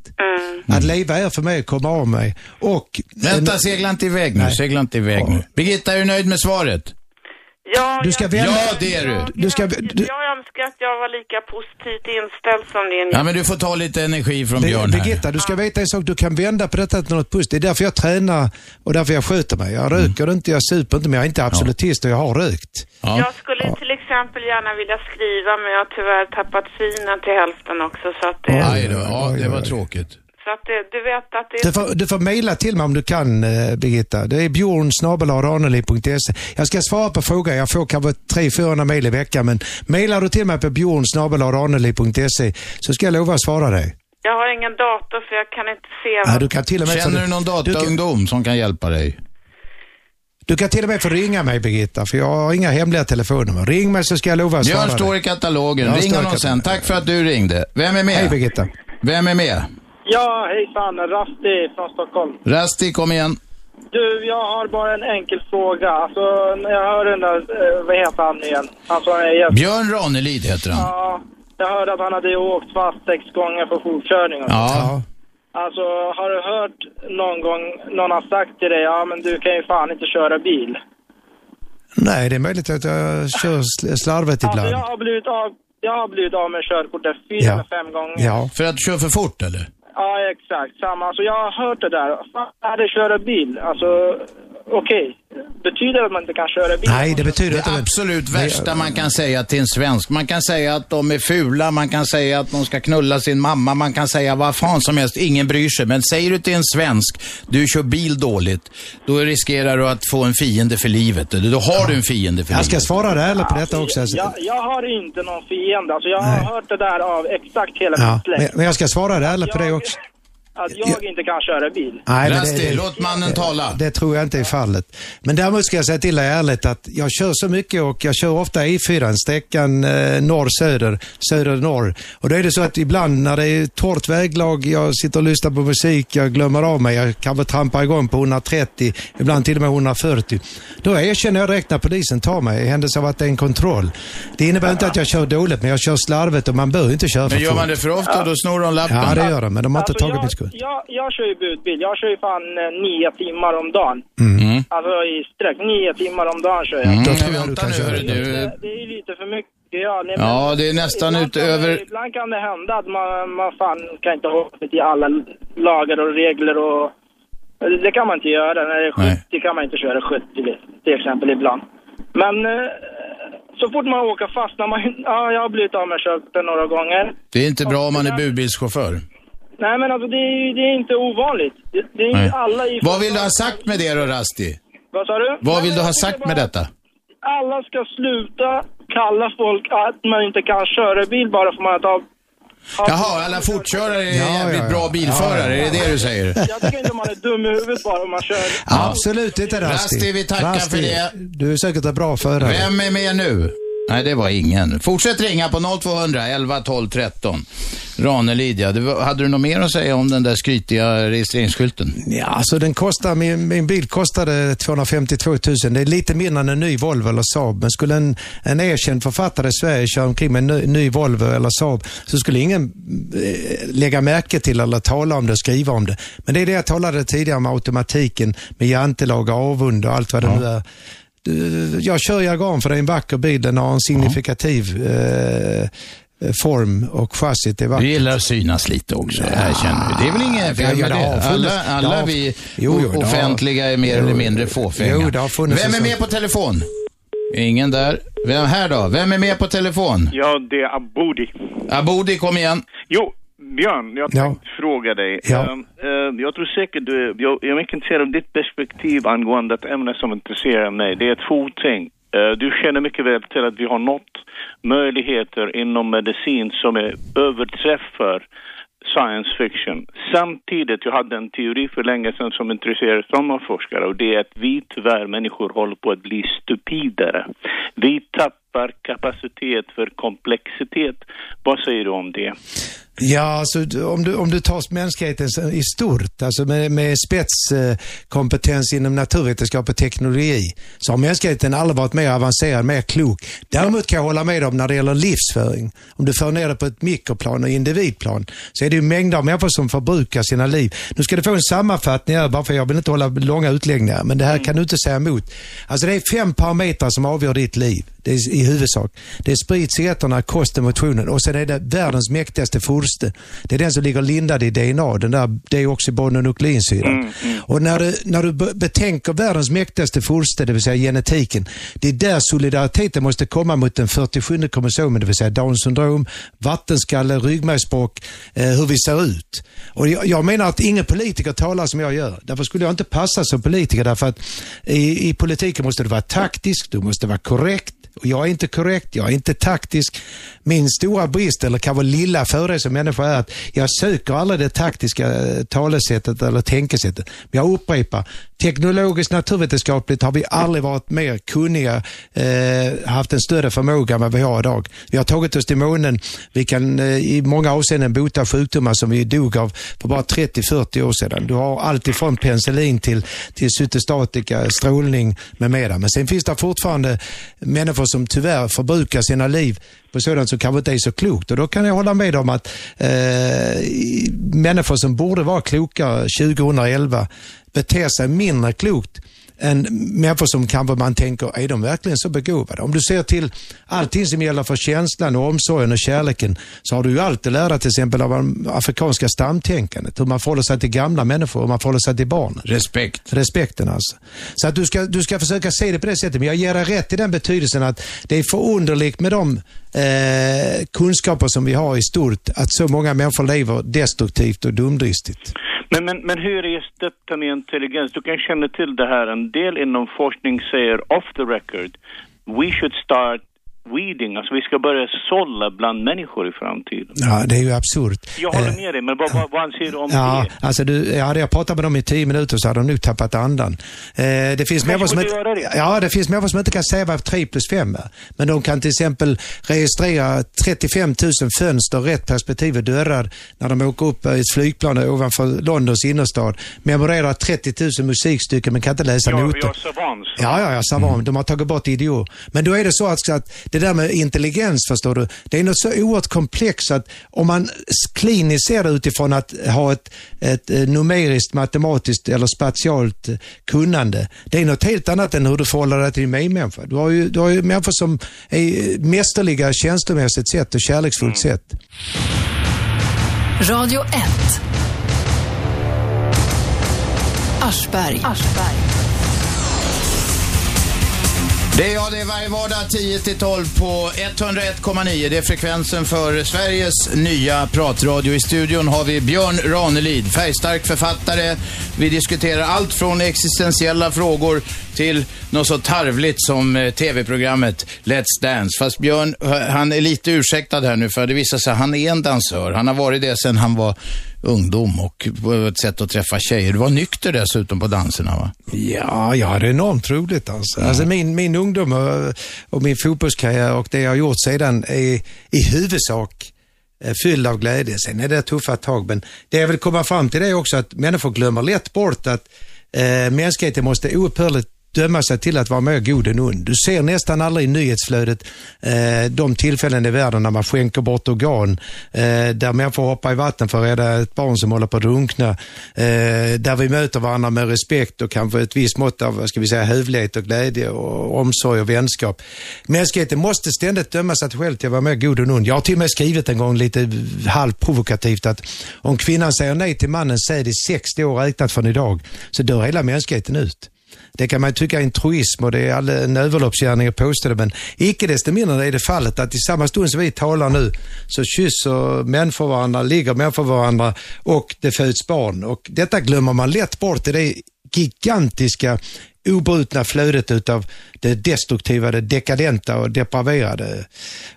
Speaker 3: Att leva är för mig att komma av mig. Och...
Speaker 2: Vänta, segla inte iväg nu.
Speaker 3: Nej.
Speaker 2: Segla inte iväg nu. Birgitta, är du nöjd med svaret?
Speaker 13: Ja,
Speaker 3: Du ska
Speaker 13: jag,
Speaker 3: vända...
Speaker 2: Ja, det är du.
Speaker 3: Du ska... Du...
Speaker 13: jag önskar att jag var lika positivt inställd som din.
Speaker 2: Ja, men du får ta lite energi från
Speaker 3: Det-
Speaker 2: Björn här.
Speaker 3: Birgitta, du ska veta en sak. Du kan vända på detta till något positivt. Det är därför jag tränar och därför jag sköter mig. Jag röker inte, jag super inte, men jag är inte absolutist och jag har rökt.
Speaker 13: Jag skulle till exempel gärna vilja skriva men jag har tyvärr tappat synen till hälften också så att det,
Speaker 2: Aj då, ja, det var tråkigt.
Speaker 13: Så att det, du vet att det
Speaker 3: Du får, du får mejla till mig om du kan, eh, Birgitta. Det är bjorn Jag ska svara på frågan. Jag får kanske 300-400 mejl i veckan, men mejlar du till mig på bjorn så ska jag lova att svara dig.
Speaker 13: jag har ingen dator för jag kan inte se
Speaker 3: Ja,
Speaker 13: vad-
Speaker 3: du kan till och med
Speaker 2: Känner du någon
Speaker 3: du kan-
Speaker 2: dataungdom som kan hjälpa dig?
Speaker 3: Du kan till och med få ringa mig Birgitta, för jag har inga hemliga telefonnummer. Ring mig så ska jag lova att svara
Speaker 2: Björn står
Speaker 3: dig.
Speaker 2: i katalogen. Ring honom sen. Tack för att du ringde. Vem är med?
Speaker 3: Hej Birgitta.
Speaker 2: Vem är med?
Speaker 14: Ja, hejsan. Rasti från Stockholm.
Speaker 2: Rasti, kom igen.
Speaker 14: Du, jag har bara en enkel fråga. Alltså, när jag hör den där, eh, vad heter han igen? Han som är gäst.
Speaker 2: Björn Ranelid heter han.
Speaker 14: Ja, jag hörde att han hade åkt fast sex gånger för fortkörning. och så.
Speaker 2: Ja.
Speaker 14: Alltså, har du hört någon gång någon har sagt till dig, ja men du kan ju fan inte köra bil.
Speaker 3: Nej, det är möjligt att jag kör sl- slarvigt
Speaker 14: Alltså,
Speaker 3: ibland.
Speaker 14: jag har blivit av, jag har blivit av med körkortet fyra
Speaker 3: Ja.
Speaker 14: fem gånger.
Speaker 3: Ja.
Speaker 2: För att du kör för fort eller?
Speaker 14: Ja, exakt. Samma. Alltså, jag har hört det där. Fan, det köra bil? Alltså, okej. Betyder det att man inte kan köra bil?
Speaker 3: Nej, det betyder
Speaker 2: Det
Speaker 3: inte...
Speaker 2: absolut värsta man kan säga till en svensk. Man kan säga att de är fula, man kan säga att de ska knulla sin mamma, man kan säga vad fan som helst. Ingen bryr sig. Men säger du till en svensk, du kör bil dåligt, då riskerar du att få en fiende för livet. Då har du en fiende för
Speaker 3: Jag ska
Speaker 2: livet.
Speaker 3: svara dig ärligt på detta också. Alltså,
Speaker 14: Jag, jag har inte någon fiende. Alltså, jag har
Speaker 3: Nej.
Speaker 14: hört det där av exakt hela
Speaker 3: ja,
Speaker 14: min släkt.
Speaker 3: men, jag ska svara dig ärligt på det också.
Speaker 14: Att jag inte kan köra bil.
Speaker 3: Nej, men
Speaker 2: Rasti, låt mannen tala.
Speaker 3: Det tror jag inte är fallet. Men däremot ska jag säga till dig ärligt att jag kör så mycket och jag kör ofta E4, sträckan eh, norr-söder, söder-norr. Och då är det så att ibland när det är torrt väglag, jag sitter och lyssnar på musik, jag glömmer av mig, jag kanske trampar igång på 130, ibland till och med 140. Då erkänner jag direkt när polisen tar mig i händelse av att det är en kontroll. Det innebär inte att jag kör dåligt, men jag kör slarvigt och man bör inte köra för
Speaker 2: Men gör
Speaker 3: fort.
Speaker 2: man det för ofta, då snor de lappen.
Speaker 3: Ja, det gör de, men de har inte
Speaker 14: Alltså,
Speaker 3: tagit
Speaker 14: jag,
Speaker 3: mitt skuld.
Speaker 14: Jag, jag kör ju budbil. Jag kör ju fan eh, nio timmar om dagen.
Speaker 2: Mm.
Speaker 14: Alltså i sträck. Nio timmar om dagen kör jag.
Speaker 2: Mm,
Speaker 3: Då
Speaker 2: men
Speaker 3: tror jag du
Speaker 2: vänta
Speaker 3: kan
Speaker 2: nu,
Speaker 3: köra.
Speaker 2: hörru du.
Speaker 14: Det, det är ju lite för mycket. Ja, nej, men-
Speaker 2: Ja, det är nästan
Speaker 14: ibland kan
Speaker 2: utöver...
Speaker 14: Ibland kan det hända att man, man fan kan inte hålla sig till alla lagar och regler och... Det kan man inte göra. När det är 70 kan man inte köra 70 till exempel ibland. Men eh, så fort man åker fast, när man, ja, jag har blivit av med körkortet några gånger.
Speaker 2: Det är inte bra om man är budbilschaufför.
Speaker 14: Nej men alltså det är, det är inte ovanligt. Det, det är inte alla i...
Speaker 2: Vad vill du ha sagt med det då, Rasti?
Speaker 14: Vad sa du?
Speaker 2: Vad vill
Speaker 14: Nej,
Speaker 2: du ha
Speaker 14: tycker
Speaker 2: sagt med detta?
Speaker 14: Alla ska sluta kalla folk att man inte kan köra bil bara för man har.
Speaker 2: Jaha, alla fortkörare är jävligt bra bilförare, är det det du säger?
Speaker 14: Jag tycker inte man är dum i huvudet bara om man kör.
Speaker 3: Absolut inte Rasti.
Speaker 2: Rasti, vi tackar
Speaker 3: Rasti,
Speaker 2: för det.
Speaker 3: Du är säkert en bra förare.
Speaker 2: Vem är med nu? Nej, det var ingen. Fortsätt ringa på 0200 11 12 13. Ranelid, ja. Hade du något mer att säga om den där skrytiga registreringsskylten?
Speaker 3: Ja, alltså den kostar, min, min bil kostade 252 000. Det är lite mindre än en ny Volvo eller Saab. Men skulle en, en erkänd författare i Sverige köra omkring med en ny, ny Volvo eller Saab så skulle ingen eh, lägga märke till eller tala om det och skriva om det. Men det är det jag talade tidigare om automatiken med jantelag, avund och allt vad det nu är. Du, Jag kör Jagan för det är en vacker bil. Den har en signifikativ eh, form och chassit är vackert.
Speaker 2: Du gillar att synas lite också, erkänner vi. Det är väl inget fel
Speaker 3: Ja,
Speaker 2: med
Speaker 3: det har
Speaker 2: det?
Speaker 3: funnits-
Speaker 2: Alla, alla
Speaker 3: det har-
Speaker 2: vi
Speaker 3: Jo, jo, det har-
Speaker 2: offentliga är mer
Speaker 3: Jo,
Speaker 2: eller mindre fåfänga.
Speaker 3: jo, det har funnits
Speaker 2: Vem är med på telefon? Ingen där. Vem här då? Vem är med på telefon?
Speaker 15: Ja, det är Aboudi.
Speaker 2: Abodi, kom igen.
Speaker 15: Jo, Björn, jag
Speaker 2: Ja.
Speaker 15: tänkte fråga dig.
Speaker 2: Ja.
Speaker 15: Ehm, ehm, jag tror säkert du, jag, jag är mycket intresserad av ditt perspektiv angående ett ämne som intresserar mig. Det är två ting. Eh, du känner mycket väl till att vi har nått möjligheter inom medicin som är överträffar science fiction. Samtidigt, jag hade en teori för länge sedan som intresserar sommarforskare och det är att vi tyvärr människor håller på att bli stupidare. Vi tappar skapar kapacitet för komplexitet. Vad säger du om det?
Speaker 3: Ja, alltså, om, du, om du tar mänskligheten i stort, alltså med, med spetskompetens inom naturvetenskap och teknologi, så har mänskligheten aldrig varit mer avancerad, mer klok. Däremot kan jag hålla med om när det gäller livsföring. Om du för ner det på ett mikroplan och individplan, så är det ju mängder av människor som förbrukar sina liv. Nu ska du få en sammanfattning här, bara för jag vill inte hålla långa utläggningar, men det här kan du inte säga emot. Alltså det är fem parametrar som avgör ditt liv. Det är i huvudsak. Det är sprit, cigaretterna, kosten, motionen och sen är det världens mäktigaste forste. Det är den som ligger lindad i DNA, den där deoxyribonukleinsyran. Mm, mm. Och när du, när du betänker världens mäktigaste forste, det vill säga genetiken, det är där solidariteten måste komma mot den 47 kromosomen, det vill säga Downs syndrom, vattenskalle, ryggmärgsbråck, eh, hur vi ser ut. Och jag, jag, menar att ingen politiker talar som jag gör. Därför skulle jag inte passa som politiker, därför att i, i politiken måste du vara taktisk, du måste vara korrekt, och jag är inte korrekt, jag är inte taktisk. Min stora brist, eller kanske lilla fördel som människa, är att jag söker aldrig det taktiska eh, talesättet eller tänkesättet. Men jag upprepar, teknologiskt naturvetenskapligt har vi aldrig varit mer kunniga, eh, haft en större förmåga än vad vi har idag. Vi har tagit oss till månen. Vi kan eh, i många avseenden bota sjukdomar som vi dog av för bara 30-40 år sedan. Du har allt ifrån penicillin till, till cytostatika, strålning med mera. Men sen finns det fortfarande människor som tyvärr förbrukar sina liv på sådant som kanske inte är så klokt. Och då kan jag hålla med om att eh, människor som borde vara kloka 2011 beter sig mindre klokt än människor som kanske man tänker, är de verkligen så begåvade? Om du ser till allting som gäller för känslan och omsorgen och kärleken så har du ju alltid lärt dig till exempel av afrikanska stamtänkandet. Hur man förhåller sig till gamla människor, hur man förhåller sig till barnen.
Speaker 2: Respekt.
Speaker 3: Respekten alltså. Så att du ska, du ska försöka se det på det sättet. Men jag ger dig rätt i den betydelsen att det är förunderligt med de eh, kunskaper som vi har i stort, att så många människor lever destruktivt och dumdristigt.
Speaker 15: Men, men, men hur är detta med intelligens? Du kan känna till det här. En del inom forskning säger off the record, we should start weeding, alltså vi ska börja sålla bland människor i framtiden.
Speaker 3: Ja, det är ju absurt.
Speaker 15: Jag håller med dig, men vad, vad, vad anser du om
Speaker 3: ja,
Speaker 15: det?
Speaker 3: Alltså du, hade jag pratat med dem i tio minuter så hade de nog tappat andan. Eh, det finns människor som, inte,
Speaker 15: det?
Speaker 3: ja, det finns människor som inte kan säga vad 3 plus 5 är. Men de kan till exempel registrera 35 000 fönster, rätt perspektiv och dörrar när de åker upp i ett flygplan ovanför Londons innerstad. Memorera 30 000 musikstycken men kan inte läsa
Speaker 15: ja,
Speaker 3: noter.
Speaker 15: Ja, savant.
Speaker 3: Ja, ja, ja, savant. Mm. De har tagit bort idiot. Men då är det så att, att det där med intelligens, förstår du, det är något så oerhört komplext att om man kliniskt ser det utifrån att ha ett, ett eh, numeriskt, matematiskt eller spatialt eh, kunnande, det är något helt annat än hur du förhåller dig till din medmänniska. Du har ju, du har ju människor som är mästerliga känslomässigt sett och kärleksfullt mm. sett.
Speaker 1: Radio 1. Aschberg. Aschberg.
Speaker 2: Det är jag, det är varje vardag 10-12 på 101,9. Det är frekvensen för Sveriges nya pratradio. I studion har vi Björn Ranelid, färgstark författare. Vi diskuterar allt från existentiella frågor till något så tarvligt som eh, tv-programmet Let's Dance. Fast Björn, eh, han är lite ursäktad här nu för det visar sig att han är en dansör. Han har varit det sedan han var ungdom och ett sätt att träffa tjejer. Du var nykter dessutom på danserna va?
Speaker 3: Ja, jag hade enormt roligt alltså. Mm. alltså min, min ungdom och, och min fotbollskarriär och det jag har gjort sedan är i huvudsak eh, fylld av glädje. Sen är det tuffa tag, men det jag vill komma fram till det är också att människor glömmer lätt bort att eh, mänskligheten måste oupphörligt döma sig till att vara mer god än ond. Du ser nästan aldrig i nyhetsflödet eh, de tillfällen i världen när man skänker bort organ, eh, där människor hoppar i vatten för att rädda ett barn som håller på att drunkna, eh, där vi möter varandra med respekt och kanske ett visst mått av, ska vi säga, hövlighet och glädje och omsorg och vänskap. Mänskligheten måste ständigt döma sig själv till att vara mer god än ond. Jag har till och med skrivit en gång lite halvprovokativt att om kvinnan säger nej till mannens säd i 60 år räknat från idag, så dör hela mänskligheten ut. Det kan man tycka är en truism och det är en överloppsgärning att påstå det, men icke desto mindre är det fallet att i samma stund som vi talar nu så kysser människor varandra, ligger människor varandra och det föds barn. Och detta glömmer man lätt bort i det gigantiska obrutna flödet utav det destruktiva, det dekadenta och depraverade.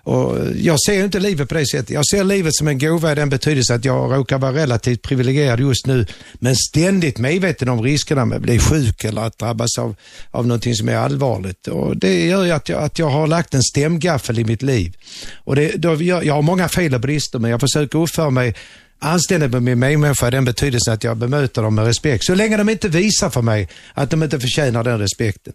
Speaker 3: Och jag ser inte livet på det sättet. Jag ser livet som en gåva i den betydelse att jag råkar vara relativt privilegierad just nu, men ständigt medveten om riskerna med att bli sjuk eller att drabbas av, av någonting som är allvarligt. Och det gör ju att jag, att jag har lagt en stämgaffel i mitt liv. Och det, då, jag, jag har många fel och brister, men jag försöker uppföra mig anständig med min medmänniska i den betydelsen att jag bemöter dem med respekt. Så länge de inte visar för mig att de inte förtjänar den respekten.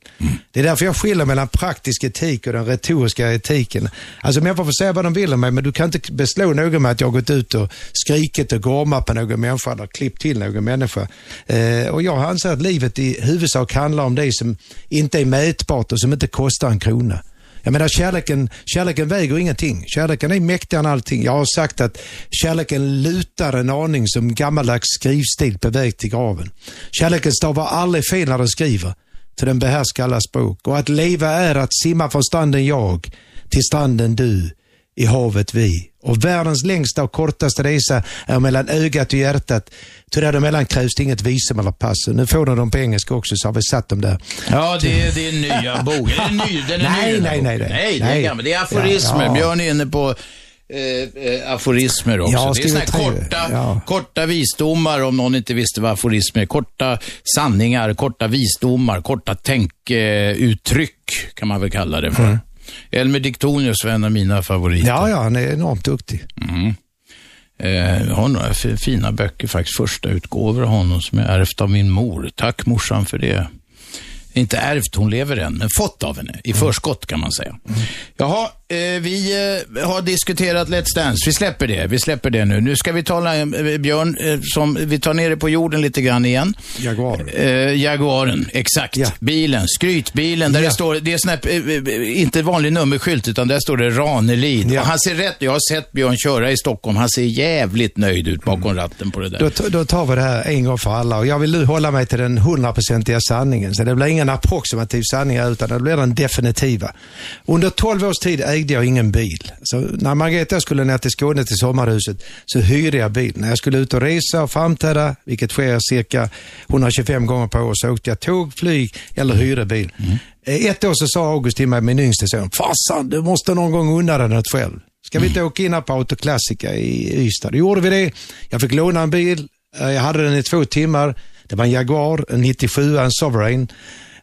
Speaker 3: Det är därför jag skiljer mellan praktisk etik och den retoriska etiken. Alltså människor får säga vad de vill om mig, men du kan inte beslå någon med att jag har gått ut och skrikit och gormat på någon människa eller klippt till någon människa. Eh, och jag anser att livet i huvudsak handlar om det som inte är mätbart och som inte kostar en krona. Jag menar kärleken, kärleken väger ingenting. Kärleken är mäktigare än allting. Jag har sagt att kärleken lutar en aning som gammaldags skrivstil på väg till graven. Kärleken stavar aldrig fel när den skriver, för den behärskar alla språk. Och att leva är att simma från stranden jag, till stranden du, i havet vi. Och världens längsta och kortaste resa är mellan ögat och hjärtat. Ty däremellan krävs det inget visum eller pass. Nu får de dem på engelska också, så har vi satt dem där.
Speaker 2: Ja, det är din nya bok. Är den ny? Den är
Speaker 3: Nej,
Speaker 2: ny,
Speaker 3: nej, nej,
Speaker 2: boken.
Speaker 3: nej.
Speaker 2: Nej, det är
Speaker 3: Nej.
Speaker 2: Det är aforismer.
Speaker 3: Ja, ja.
Speaker 2: Björn är inne på eh, eh, aforismer också.
Speaker 3: Har
Speaker 2: det är
Speaker 3: tre,
Speaker 2: korta,
Speaker 3: ja.
Speaker 2: korta visdomar, om någon inte visste vad aforismer är. Korta sanningar, korta visdomar, korta tänkuttryck kan man väl kalla det för.
Speaker 3: Mm.
Speaker 2: Elmer Diktonius var en av mina favoriter.
Speaker 3: Ja, ja, han är enormt duktig.
Speaker 2: Mm. Eh, jag har några fina böcker, faktiskt första utgåvor av honom som jag ärvt av min mor. Tack morsan för det. Inte ärvt, hon lever än, men fått av henne. I förskott kan man säga. Jaha, eh, vi eh, har diskuterat Let's Dance. Vi släpper det. Vi släpper det nu. Nu ska vi tala, eh, Björn, eh, som, vi tar ner det på jorden lite grann igen.
Speaker 3: Jaguar.
Speaker 2: Eh, Jaguaren, exakt. Bilen, skrytbilen, där det står, det är eh, eh, inte vanlig nummerskylt, utan där står det Ranelid. Och han ser rätt, jag har sett Björn köra i Stockholm, han ser jävligt nöjd ut bakom ratten på det där.
Speaker 3: Då, då tar vi det här en gång för alla och jag vill nu hålla mig till den hundraprocentiga sanningen. Så det blir ingen approximativ sanning utan det blir den definitiva. Under 12 års tid ägde jag ingen bil. Så när Margareta skulle ner till Skåne till sommarhuset så hyrde jag bil. När jag skulle ut och resa och framträda, vilket sker cirka 125 gånger per år, så åkte jag tåg, flyg eller hyrde bil. Eh, Ett år så sa August till mig, min yngste son, farsan du måste någon gång unna dig något själv. Ska vi inte åka in här på Autoklassica i Ystad? Då gjorde vi det. Jag fick låna en bil. Eh, Jag hade den i två timmar. Det var en Jaguar, en 97, en Sovereign.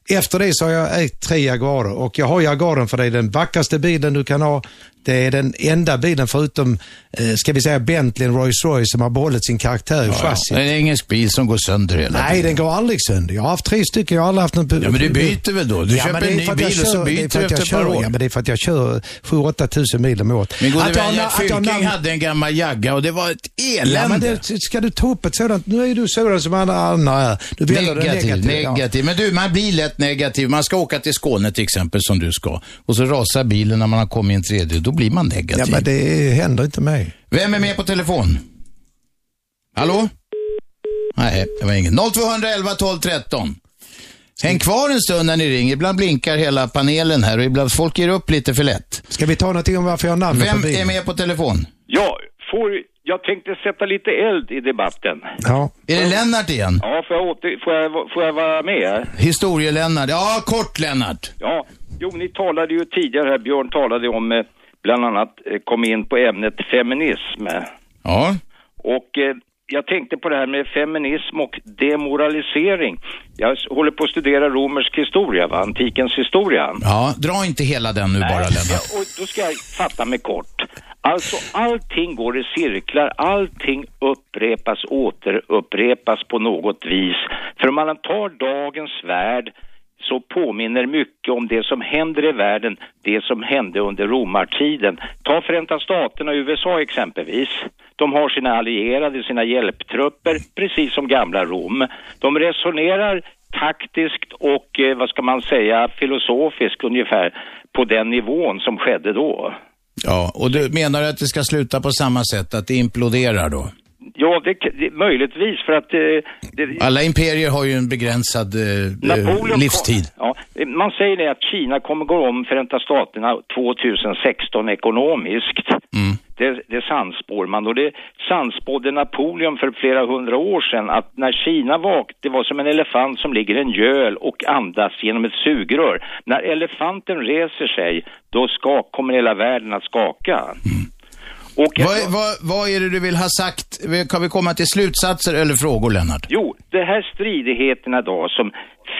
Speaker 3: Efter det så har jag ägt tre Jaguarer och jag har Jaguaren för det är den vackraste bilen du kan ha. Det är den enda bilen förutom, eh, ska vi säga Bentley Rolls Royce som har behållit sin karaktär i
Speaker 2: Ja,
Speaker 3: chassit.
Speaker 2: ja. En engelsk bil som går sönder hela
Speaker 3: Nej,
Speaker 2: tiden.
Speaker 3: den går aldrig sönder. Jag har haft tre stycken, jag har aldrig haft någon...
Speaker 2: Ja, men du byter väl då? Du köper
Speaker 3: det är
Speaker 2: en ny bil och så
Speaker 3: kör-
Speaker 2: byter du efter ett par
Speaker 3: kör-
Speaker 2: år.
Speaker 3: Ja, men det är för att jag kör 7-8 tusen mil om året.
Speaker 2: Min gode vän Gert Fylking hade en gammal jagga och det var ett elände.
Speaker 3: Ja, men det, ska du ta upp ett sådant, nu är du sådan som alla andra är. Du
Speaker 2: Negativ,
Speaker 3: negativa.
Speaker 2: negativ. Men du, man blir lätt negativ. Man ska åka till Skåne till exempel, som du ska. Och så rasar bilen när man har kommit en tredje. Blir man negativ.
Speaker 3: Ja, men det händer inte mig.
Speaker 2: Vem är med på telefon? Hallå? Nej, det var ingen. 0211 12 13. Häng kvar en stund när ni ringer. Ibland blinkar hela panelen här och ibland folk ger upp lite för lätt.
Speaker 3: Ska vi ta någonting om varför jag har namnet
Speaker 2: Vem är med på telefon?
Speaker 8: Ja, får, jag tänkte sätta lite eld i debatten.
Speaker 3: Ja.
Speaker 2: Är det Lennart igen?
Speaker 8: Ja, får jag, åter, får jag, får jag vara med?
Speaker 2: Historie-Lennart. Ja, kort Lennart.
Speaker 8: Ja, jo, ni talade ju tidigare här, Björn talade om, eh, bland annat, eh, kom in på ämnet feminism.
Speaker 2: Ja.
Speaker 8: Och eh, jag tänkte på det här med feminism och demoralisering. Jag håller på att studera romersk historia, va? antikens historia.
Speaker 2: Ja, dra inte hela den nu bara Lennart.
Speaker 8: Och då ska jag fatta mig kort. Alltså allting går i cirklar, allting upprepas, återupprepas på något vis. För om man tar dagens värld så påminner mycket om det som händer i världen, det som hände under romartiden. Ta Förenta Staterna och USA exempelvis. De har sina allierade, sina hjälptrupper, precis som gamla Rom. De resonerar taktiskt och, eh, vad ska man säga, filosofiskt ungefär på den nivån som skedde då.
Speaker 2: Ja, och du menar att det ska sluta på samma sätt, att det imploderar då?
Speaker 8: Ja, det, det, möjligtvis för att... Eh, det,
Speaker 2: Alla imperier har ju en begränsad eh, livstid.
Speaker 8: Kom, ja, man säger det att Kina kommer gå om Förenta Staterna 2016 ekonomiskt. det, det sannspår man och det sannspådde Napoleon för flera hundra år sedan att när Kina vaknade, det var som en elefant som ligger i en göl och andas genom ett sugrör. När elefanten reser sig, då skak, kommer hela världen att skaka. Och
Speaker 2: Vad, är- vad, vad är det du vill ha sagt? Kan vi komma till slutsatser eller frågor, Lennart?
Speaker 8: Jo, det här stridigheterna då som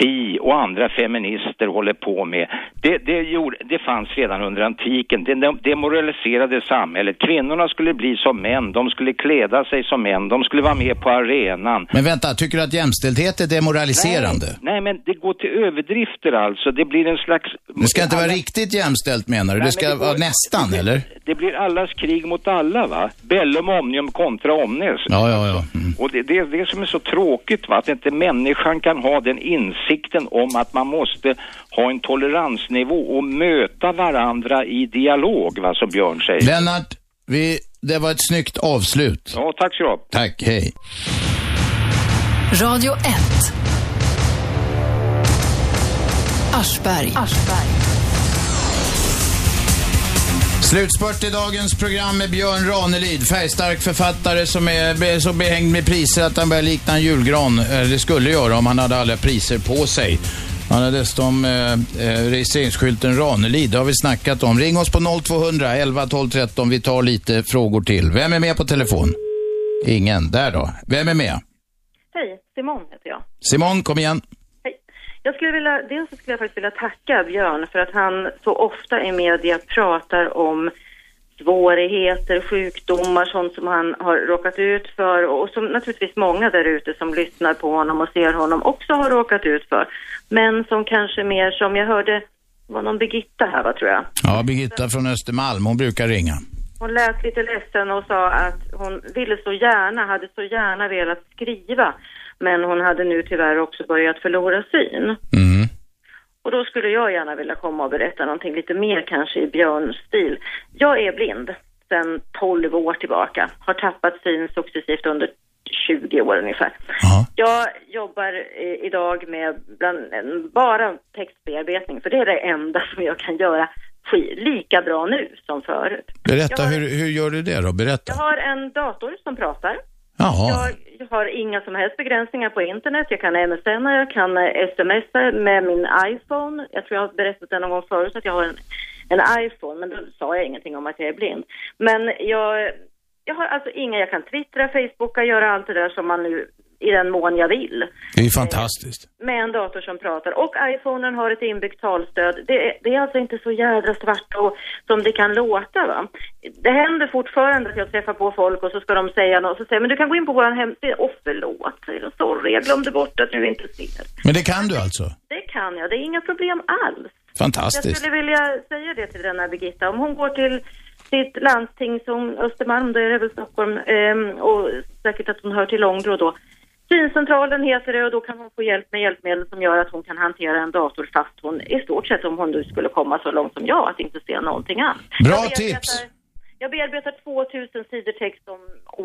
Speaker 8: Fi och andra feminister håller på med, det, det, gjorde, det fanns redan under antiken. Det dem- demoraliserade samhället. Kvinnorna skulle bli som män, de skulle kläda sig som män, de skulle vara med på arenan.
Speaker 2: Men vänta, tycker du att jämställdhet är demoraliserande?
Speaker 8: Nej, nej, men det går till överdrifter alltså. Det blir en slags...
Speaker 2: Det ska inte vara riktigt jämställt menar du?
Speaker 8: Nej,
Speaker 2: Det ska
Speaker 8: det
Speaker 2: vara
Speaker 8: går-
Speaker 2: nästan, eller?
Speaker 8: Det blir allas krig mot alla, va? Bellum omnium kontra omnes.
Speaker 2: Ja, ja, ja.
Speaker 8: Och det, det är det som är så tråkigt, va? att inte människan kan ha den insikten om att man måste ha en toleransnivå och möta varandra i dialog, va? som Björn säger.
Speaker 2: Lennart, vi, det var ett snyggt avslut.
Speaker 8: Ja, tack så du ha.
Speaker 2: Tack, hej.
Speaker 1: Radio 1. Aschberg.
Speaker 2: Slutspurt i dagens program med Björn Ranelid, färgstark författare som är så behängd med priser att han börjar likna en julgran. Eh, Det skulle göra om han hade alla priser på sig. Han har dessutom eh, eh, registreringsskylten Ranelid, det har vi snackat om. Ring oss på 0200 11 12 13, vi tar lite frågor till. Vem är med på telefon? Ingen. Där då. Vem är med?
Speaker 16: Hej, Simon heter jag.
Speaker 2: Simon, kom igen.
Speaker 16: Jag skulle vilja, dels skulle jag faktiskt vilja tacka Björn för att han så ofta i media pratar om svårigheter, sjukdomar, sånt som han har råkat ut för och som naturligtvis många där ute som lyssnar på honom och ser honom också har råkat ut för. Men som kanske mer som jag hörde, var någon Birgitta här va tror jag.
Speaker 2: Ja, Birgitta från Östermalm, hon brukar ringa.
Speaker 16: Hon lät lite ledsen och sa att hon ville så gärna, hade så gärna velat skriva. Men hon hade nu tyvärr också börjat förlora syn. Och då skulle jag gärna vilja komma och berätta någonting lite mer kanske i Björns stil. Jag är blind sedan 12 år tillbaka. Har tappat syn successivt under 20 år ungefär. Jag jobbar eh, idag med bland, bara textbearbetning för det är det enda som jag kan göra lika bra nu som förut.
Speaker 2: Berätta,
Speaker 16: har-
Speaker 2: hur, hur gör du det då? Berätta.
Speaker 16: Jag har en dator som pratar.
Speaker 2: Jaha.
Speaker 16: Jag har inga som helst begränsningar på internet. Jag kan MSN, jag kan eh, smsa med min iPhone. Jag tror jag har berättat det någon gång förut att jag har en, en iPhone, men då sa jag ingenting om att jag är blind. Men jag, jag har alltså inga, jag kan twittra, facebooka, göra allt det där som man nu i den mån jag vill.
Speaker 2: Det är ju fantastiskt.
Speaker 16: Med en dator som pratar. Och iPhonen har ett inbyggt talstöd. Det, är- det är alltså inte så jädra svart och, som det kan låta va. Det händer fortfarande att jag träffar på folk och så ska de säga något. Så säger jag, men du kan gå in på våran hemsida. Åh förlåt. Sorry, jag glömde bort att du inte ser.
Speaker 2: Men det kan du alltså?
Speaker 16: Det kan jag, det är inga problem alls. Jag
Speaker 2: Fantastiskt.
Speaker 16: skulle vilja säga det till den här Birgitta. Om hon går till sitt landsting som Östermalm, då är det väl Stockholm, ehm, och säkert att hon hör till Långbro då. Syncentralen heter det och då kan hon få hjälp med hjälpmedel som gör att hon kan hantera en dator fast hon i stort sett om hon nu skulle komma så långt som jag att inte se någonting alls.
Speaker 2: Bra tips.
Speaker 16: Jag bearbetar 2000 sidor text om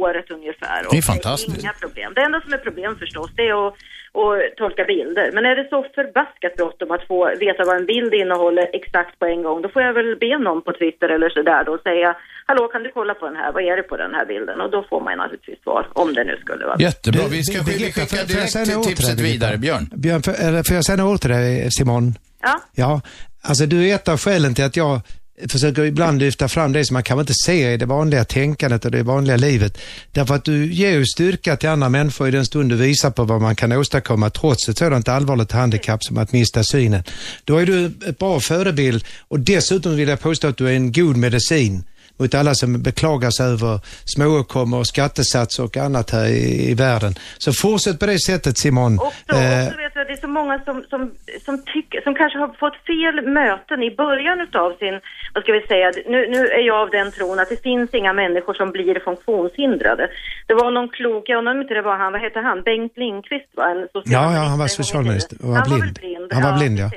Speaker 16: året ungefär. och
Speaker 2: Det är fantastiskt.
Speaker 16: Inga problem. Det enda som är problem förstås, det är att, att tolka bilder. Men är det så förbaskat bråttom att få veta vad en bild innehåller exakt på en gång, då får jag väl be någon på Twitter eller sådär då och säga Hallå, kan du kolla på den här? Vad är det på den här bilden? Och då får man ju naturligtvis svar, om det nu skulle vara.
Speaker 2: Jättebra. Vi ska
Speaker 3: jag
Speaker 2: direkt tipset vidare. Björn.
Speaker 3: Björn, får jag säga några ord till dig, Simon?
Speaker 16: Ja.
Speaker 3: Ja, alltså du är ett av skälen till att jag försöker ibland lyfta fram det som man kanske inte ser i det vanliga tänkandet och det vanliga livet. Därför att du ger ju styrka till andra människor i den stund du visar på vad man kan åstadkomma trots ett sådant allvarligt handikapp som att mista synen. Då är du ett bra förebild och dessutom vill jag påstå att du är en god medicin mot alla som beklagar sig över smååkommor och skattesatser och annat här i, i världen. Så fortsätt på det sättet Simon.
Speaker 16: Och så, och så vet jag, det är så många som, som, som, tycker, som kanske har fått fel möten i början utav sin, vad ska vi säga, nu, nu är jag av den tron att det finns inga människor som blir funktionshindrade. Det var någon klok, jag undrar om inte det var han, vad heter han, Bengt Lindqvist va? En
Speaker 3: ja, ja, han var socialminister och var
Speaker 16: Han var
Speaker 3: blind.
Speaker 16: blind,
Speaker 3: Han var blind, ja.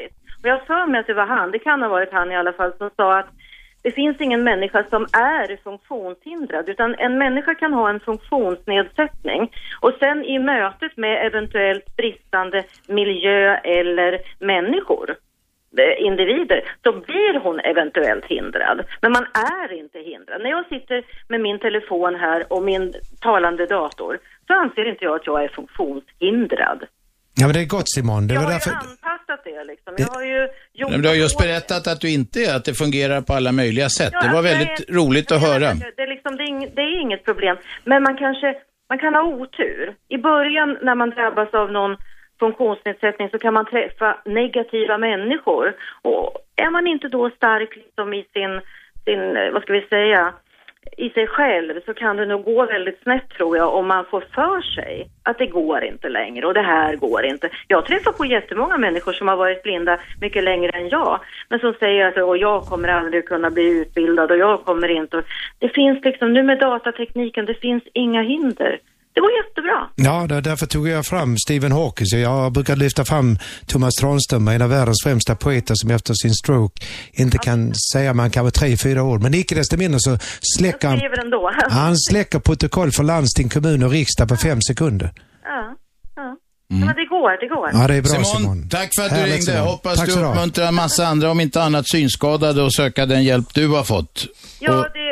Speaker 16: Och jag har för mig att det var han, det kan ha varit han i alla fall, som sa att det finns ingen människa som är funktionshindrad, utan en människa kan ha en funktionsnedsättning och sen i mötet med eventuellt bristande miljö eller människor eh, individer så blir hon eventuellt hindrad. Men man är inte hindrad. När jag sitter med min telefon här och min talande dator så anser inte jag att jag är funktionshindrad.
Speaker 3: Ja, men det är gott Simon. Det
Speaker 16: Jag
Speaker 3: var
Speaker 16: har
Speaker 3: därför...
Speaker 16: ju anpassat det liksom. Jag har ju gjort...
Speaker 2: Men du har just berättat att du inte är, att det fungerar på alla möjliga sätt.
Speaker 16: Ja,
Speaker 2: Det var
Speaker 16: alltså,
Speaker 2: väldigt
Speaker 16: jag-
Speaker 2: roligt att höra.
Speaker 16: Det är, liksom, det, är ing, det är inget problem. Men man kanske man kan ha otur. I början när man drabbas av någon funktionsnedsättning så kan man träffa negativa människor. Och är man inte då stark liksom i sin, sin, eh, vad ska vi säga, i sig själv så kan det nog gå väldigt snett tror jag om man får för sig att det går inte längre och det här går inte. Jag träffar på jättemånga människor som har varit blinda mycket längre än jag men som säger att jag kommer aldrig kunna bli utbildad och jag kommer inte. Det finns liksom, nu med datatekniken, det finns inga hinder. Det går jättebra.
Speaker 3: Ja, där- därför tog jag fram Stephen Hawking. Så jag brukar lyfta fram Thomas Tranström, en av världens främsta poeter som efter sin stroke inte kan säga man kan vara tre, fyra år. Men icke desto mindre så släcker han, han släcker protokoll för landsting, kommun och riksdag på fem sekunder.
Speaker 16: Ja, ja. Men det går, det går.
Speaker 3: Ja, det är bra
Speaker 2: Simon,
Speaker 3: Simon.
Speaker 2: tack för att du
Speaker 3: Härligt,
Speaker 2: ringde.
Speaker 3: Simon.
Speaker 2: Hoppas
Speaker 3: Tack
Speaker 2: du
Speaker 3: du
Speaker 2: uppmuntrar en massa andra, om inte annat synskadade, att söka den hjälp du har fått.
Speaker 16: Ja,
Speaker 2: Och-
Speaker 16: det, det, det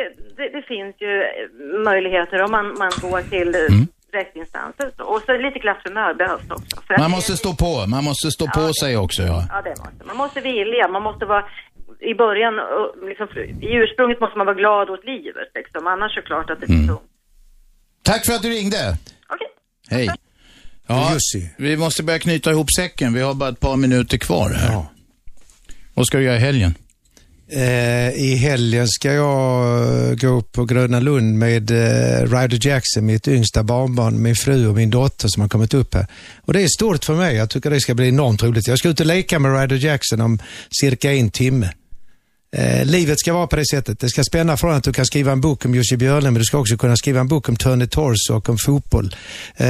Speaker 16: finns ju eh, möjligheter om man, man går till eh,
Speaker 2: Mm.
Speaker 16: rätt instanser. Och så lite glatt humör behövs också. För
Speaker 2: Man
Speaker 16: det-
Speaker 2: måste stå på, man måste stå på sig också. Ja.
Speaker 16: Ja, det måste man. måste vilja, man måste vara i början, liksom, i ursprunget måste man vara glad åt livet liksom. Annars är det klart att det blir
Speaker 2: Mm.
Speaker 16: tungt.
Speaker 2: Tack för att du ringde.
Speaker 16: Okej.
Speaker 2: Hej. Ja, vi måste börja knyta ihop säcken. Vi har bara ett par minuter kvar här. Vad ska du göra i helgen?
Speaker 3: Eh, I helgen ska jag eh, gå gå på Gröna Lund med eh, Ryder Jackson, mitt yngsta barnbarn, min fru och min dotter som har kommit upp här. Och det är stort för mig. Jag tycker det ska bli enormt roligt. Jag ska ut och leka med Ryder Jackson om cirka en timme. Eh, livet ska vara på det sättet. Det ska spänna från att du kan skriva en bok om Jussi Björling, men du ska också kunna skriva en bok om Tony Torso och om fotboll. Eh,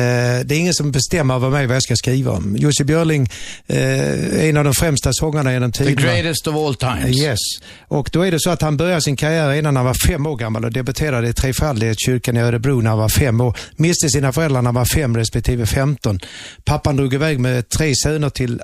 Speaker 3: det är ingen som bestämmer över mig vad jag ska skriva om. Jussi Björling eh, är en av de främsta sångarna genom
Speaker 2: The
Speaker 3: tiderna.
Speaker 2: greatest of all times.
Speaker 3: Yes. Och då är det så att han började sin karriär innan han var fem år gammal och debuterade i Trefaldighetskyrkan i Örebro när han var fem år. Miste sina föräldrar när han var fem respektive femton. Pappan drog iväg med tre söner till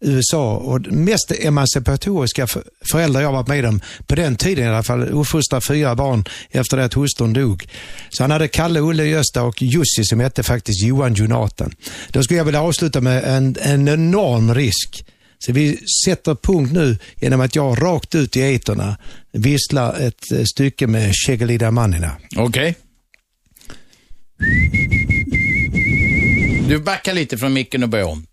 Speaker 3: USA och mest emancipatoriska föräldrar jag varit med om, på den tiden i alla fall, uppfostra fyra barn efter det att hustrun dog. Så han hade Kalle, Olle, Gösta och Jussi som hette faktiskt Johan Jonathan. Då skulle jag vilja avsluta med en, en enorm risk. Så vi sätter punkt nu genom att jag rakt ut i eterna visslar ett eh, stycke med Chegelida Mannina.
Speaker 2: Okej. Du backar lite från micken och börjar om.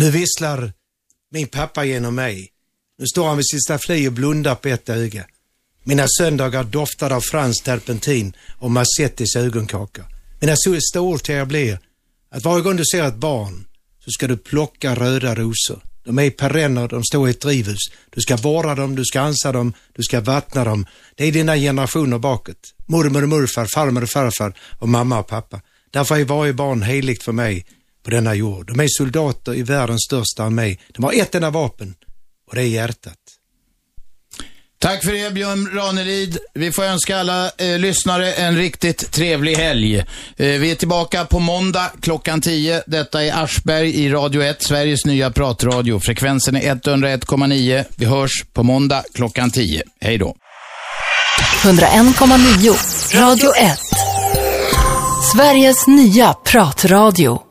Speaker 3: Nu visslar min pappa genom mig. Nu står han vid sitt staffli och blundar på ett öga. Mina söndagar doftar av fransk terpentin och Massettis ögonkaka. Mina sista ord till er blir att varje gång du ser ett barn så ska du plocka röda rosor. De är i perenner, de står i ett drivhus. Du ska vårda dem, du ska ansa dem, du ska vattna dem. Det är dina generationer bakåt. Mormor och morfar, farmor och farfar och mamma och pappa. Därför är varje barn heligt för mig på denna jord. De är soldater i världens största armé. De har ett enda vapen och det är hjärtat.
Speaker 2: Tack för det Björn Ranelid. Vi får önska alla eh, lyssnare en riktigt trevlig helg. Eh, vi är tillbaka på måndag klockan 10. Detta är Aschberg i Radio 1, Sveriges nya pratradio. Frekvensen är 101,9. Vi hörs på måndag klockan 10. Hej då.
Speaker 1: 101,9 Radio 1. Sveriges nya pratradio.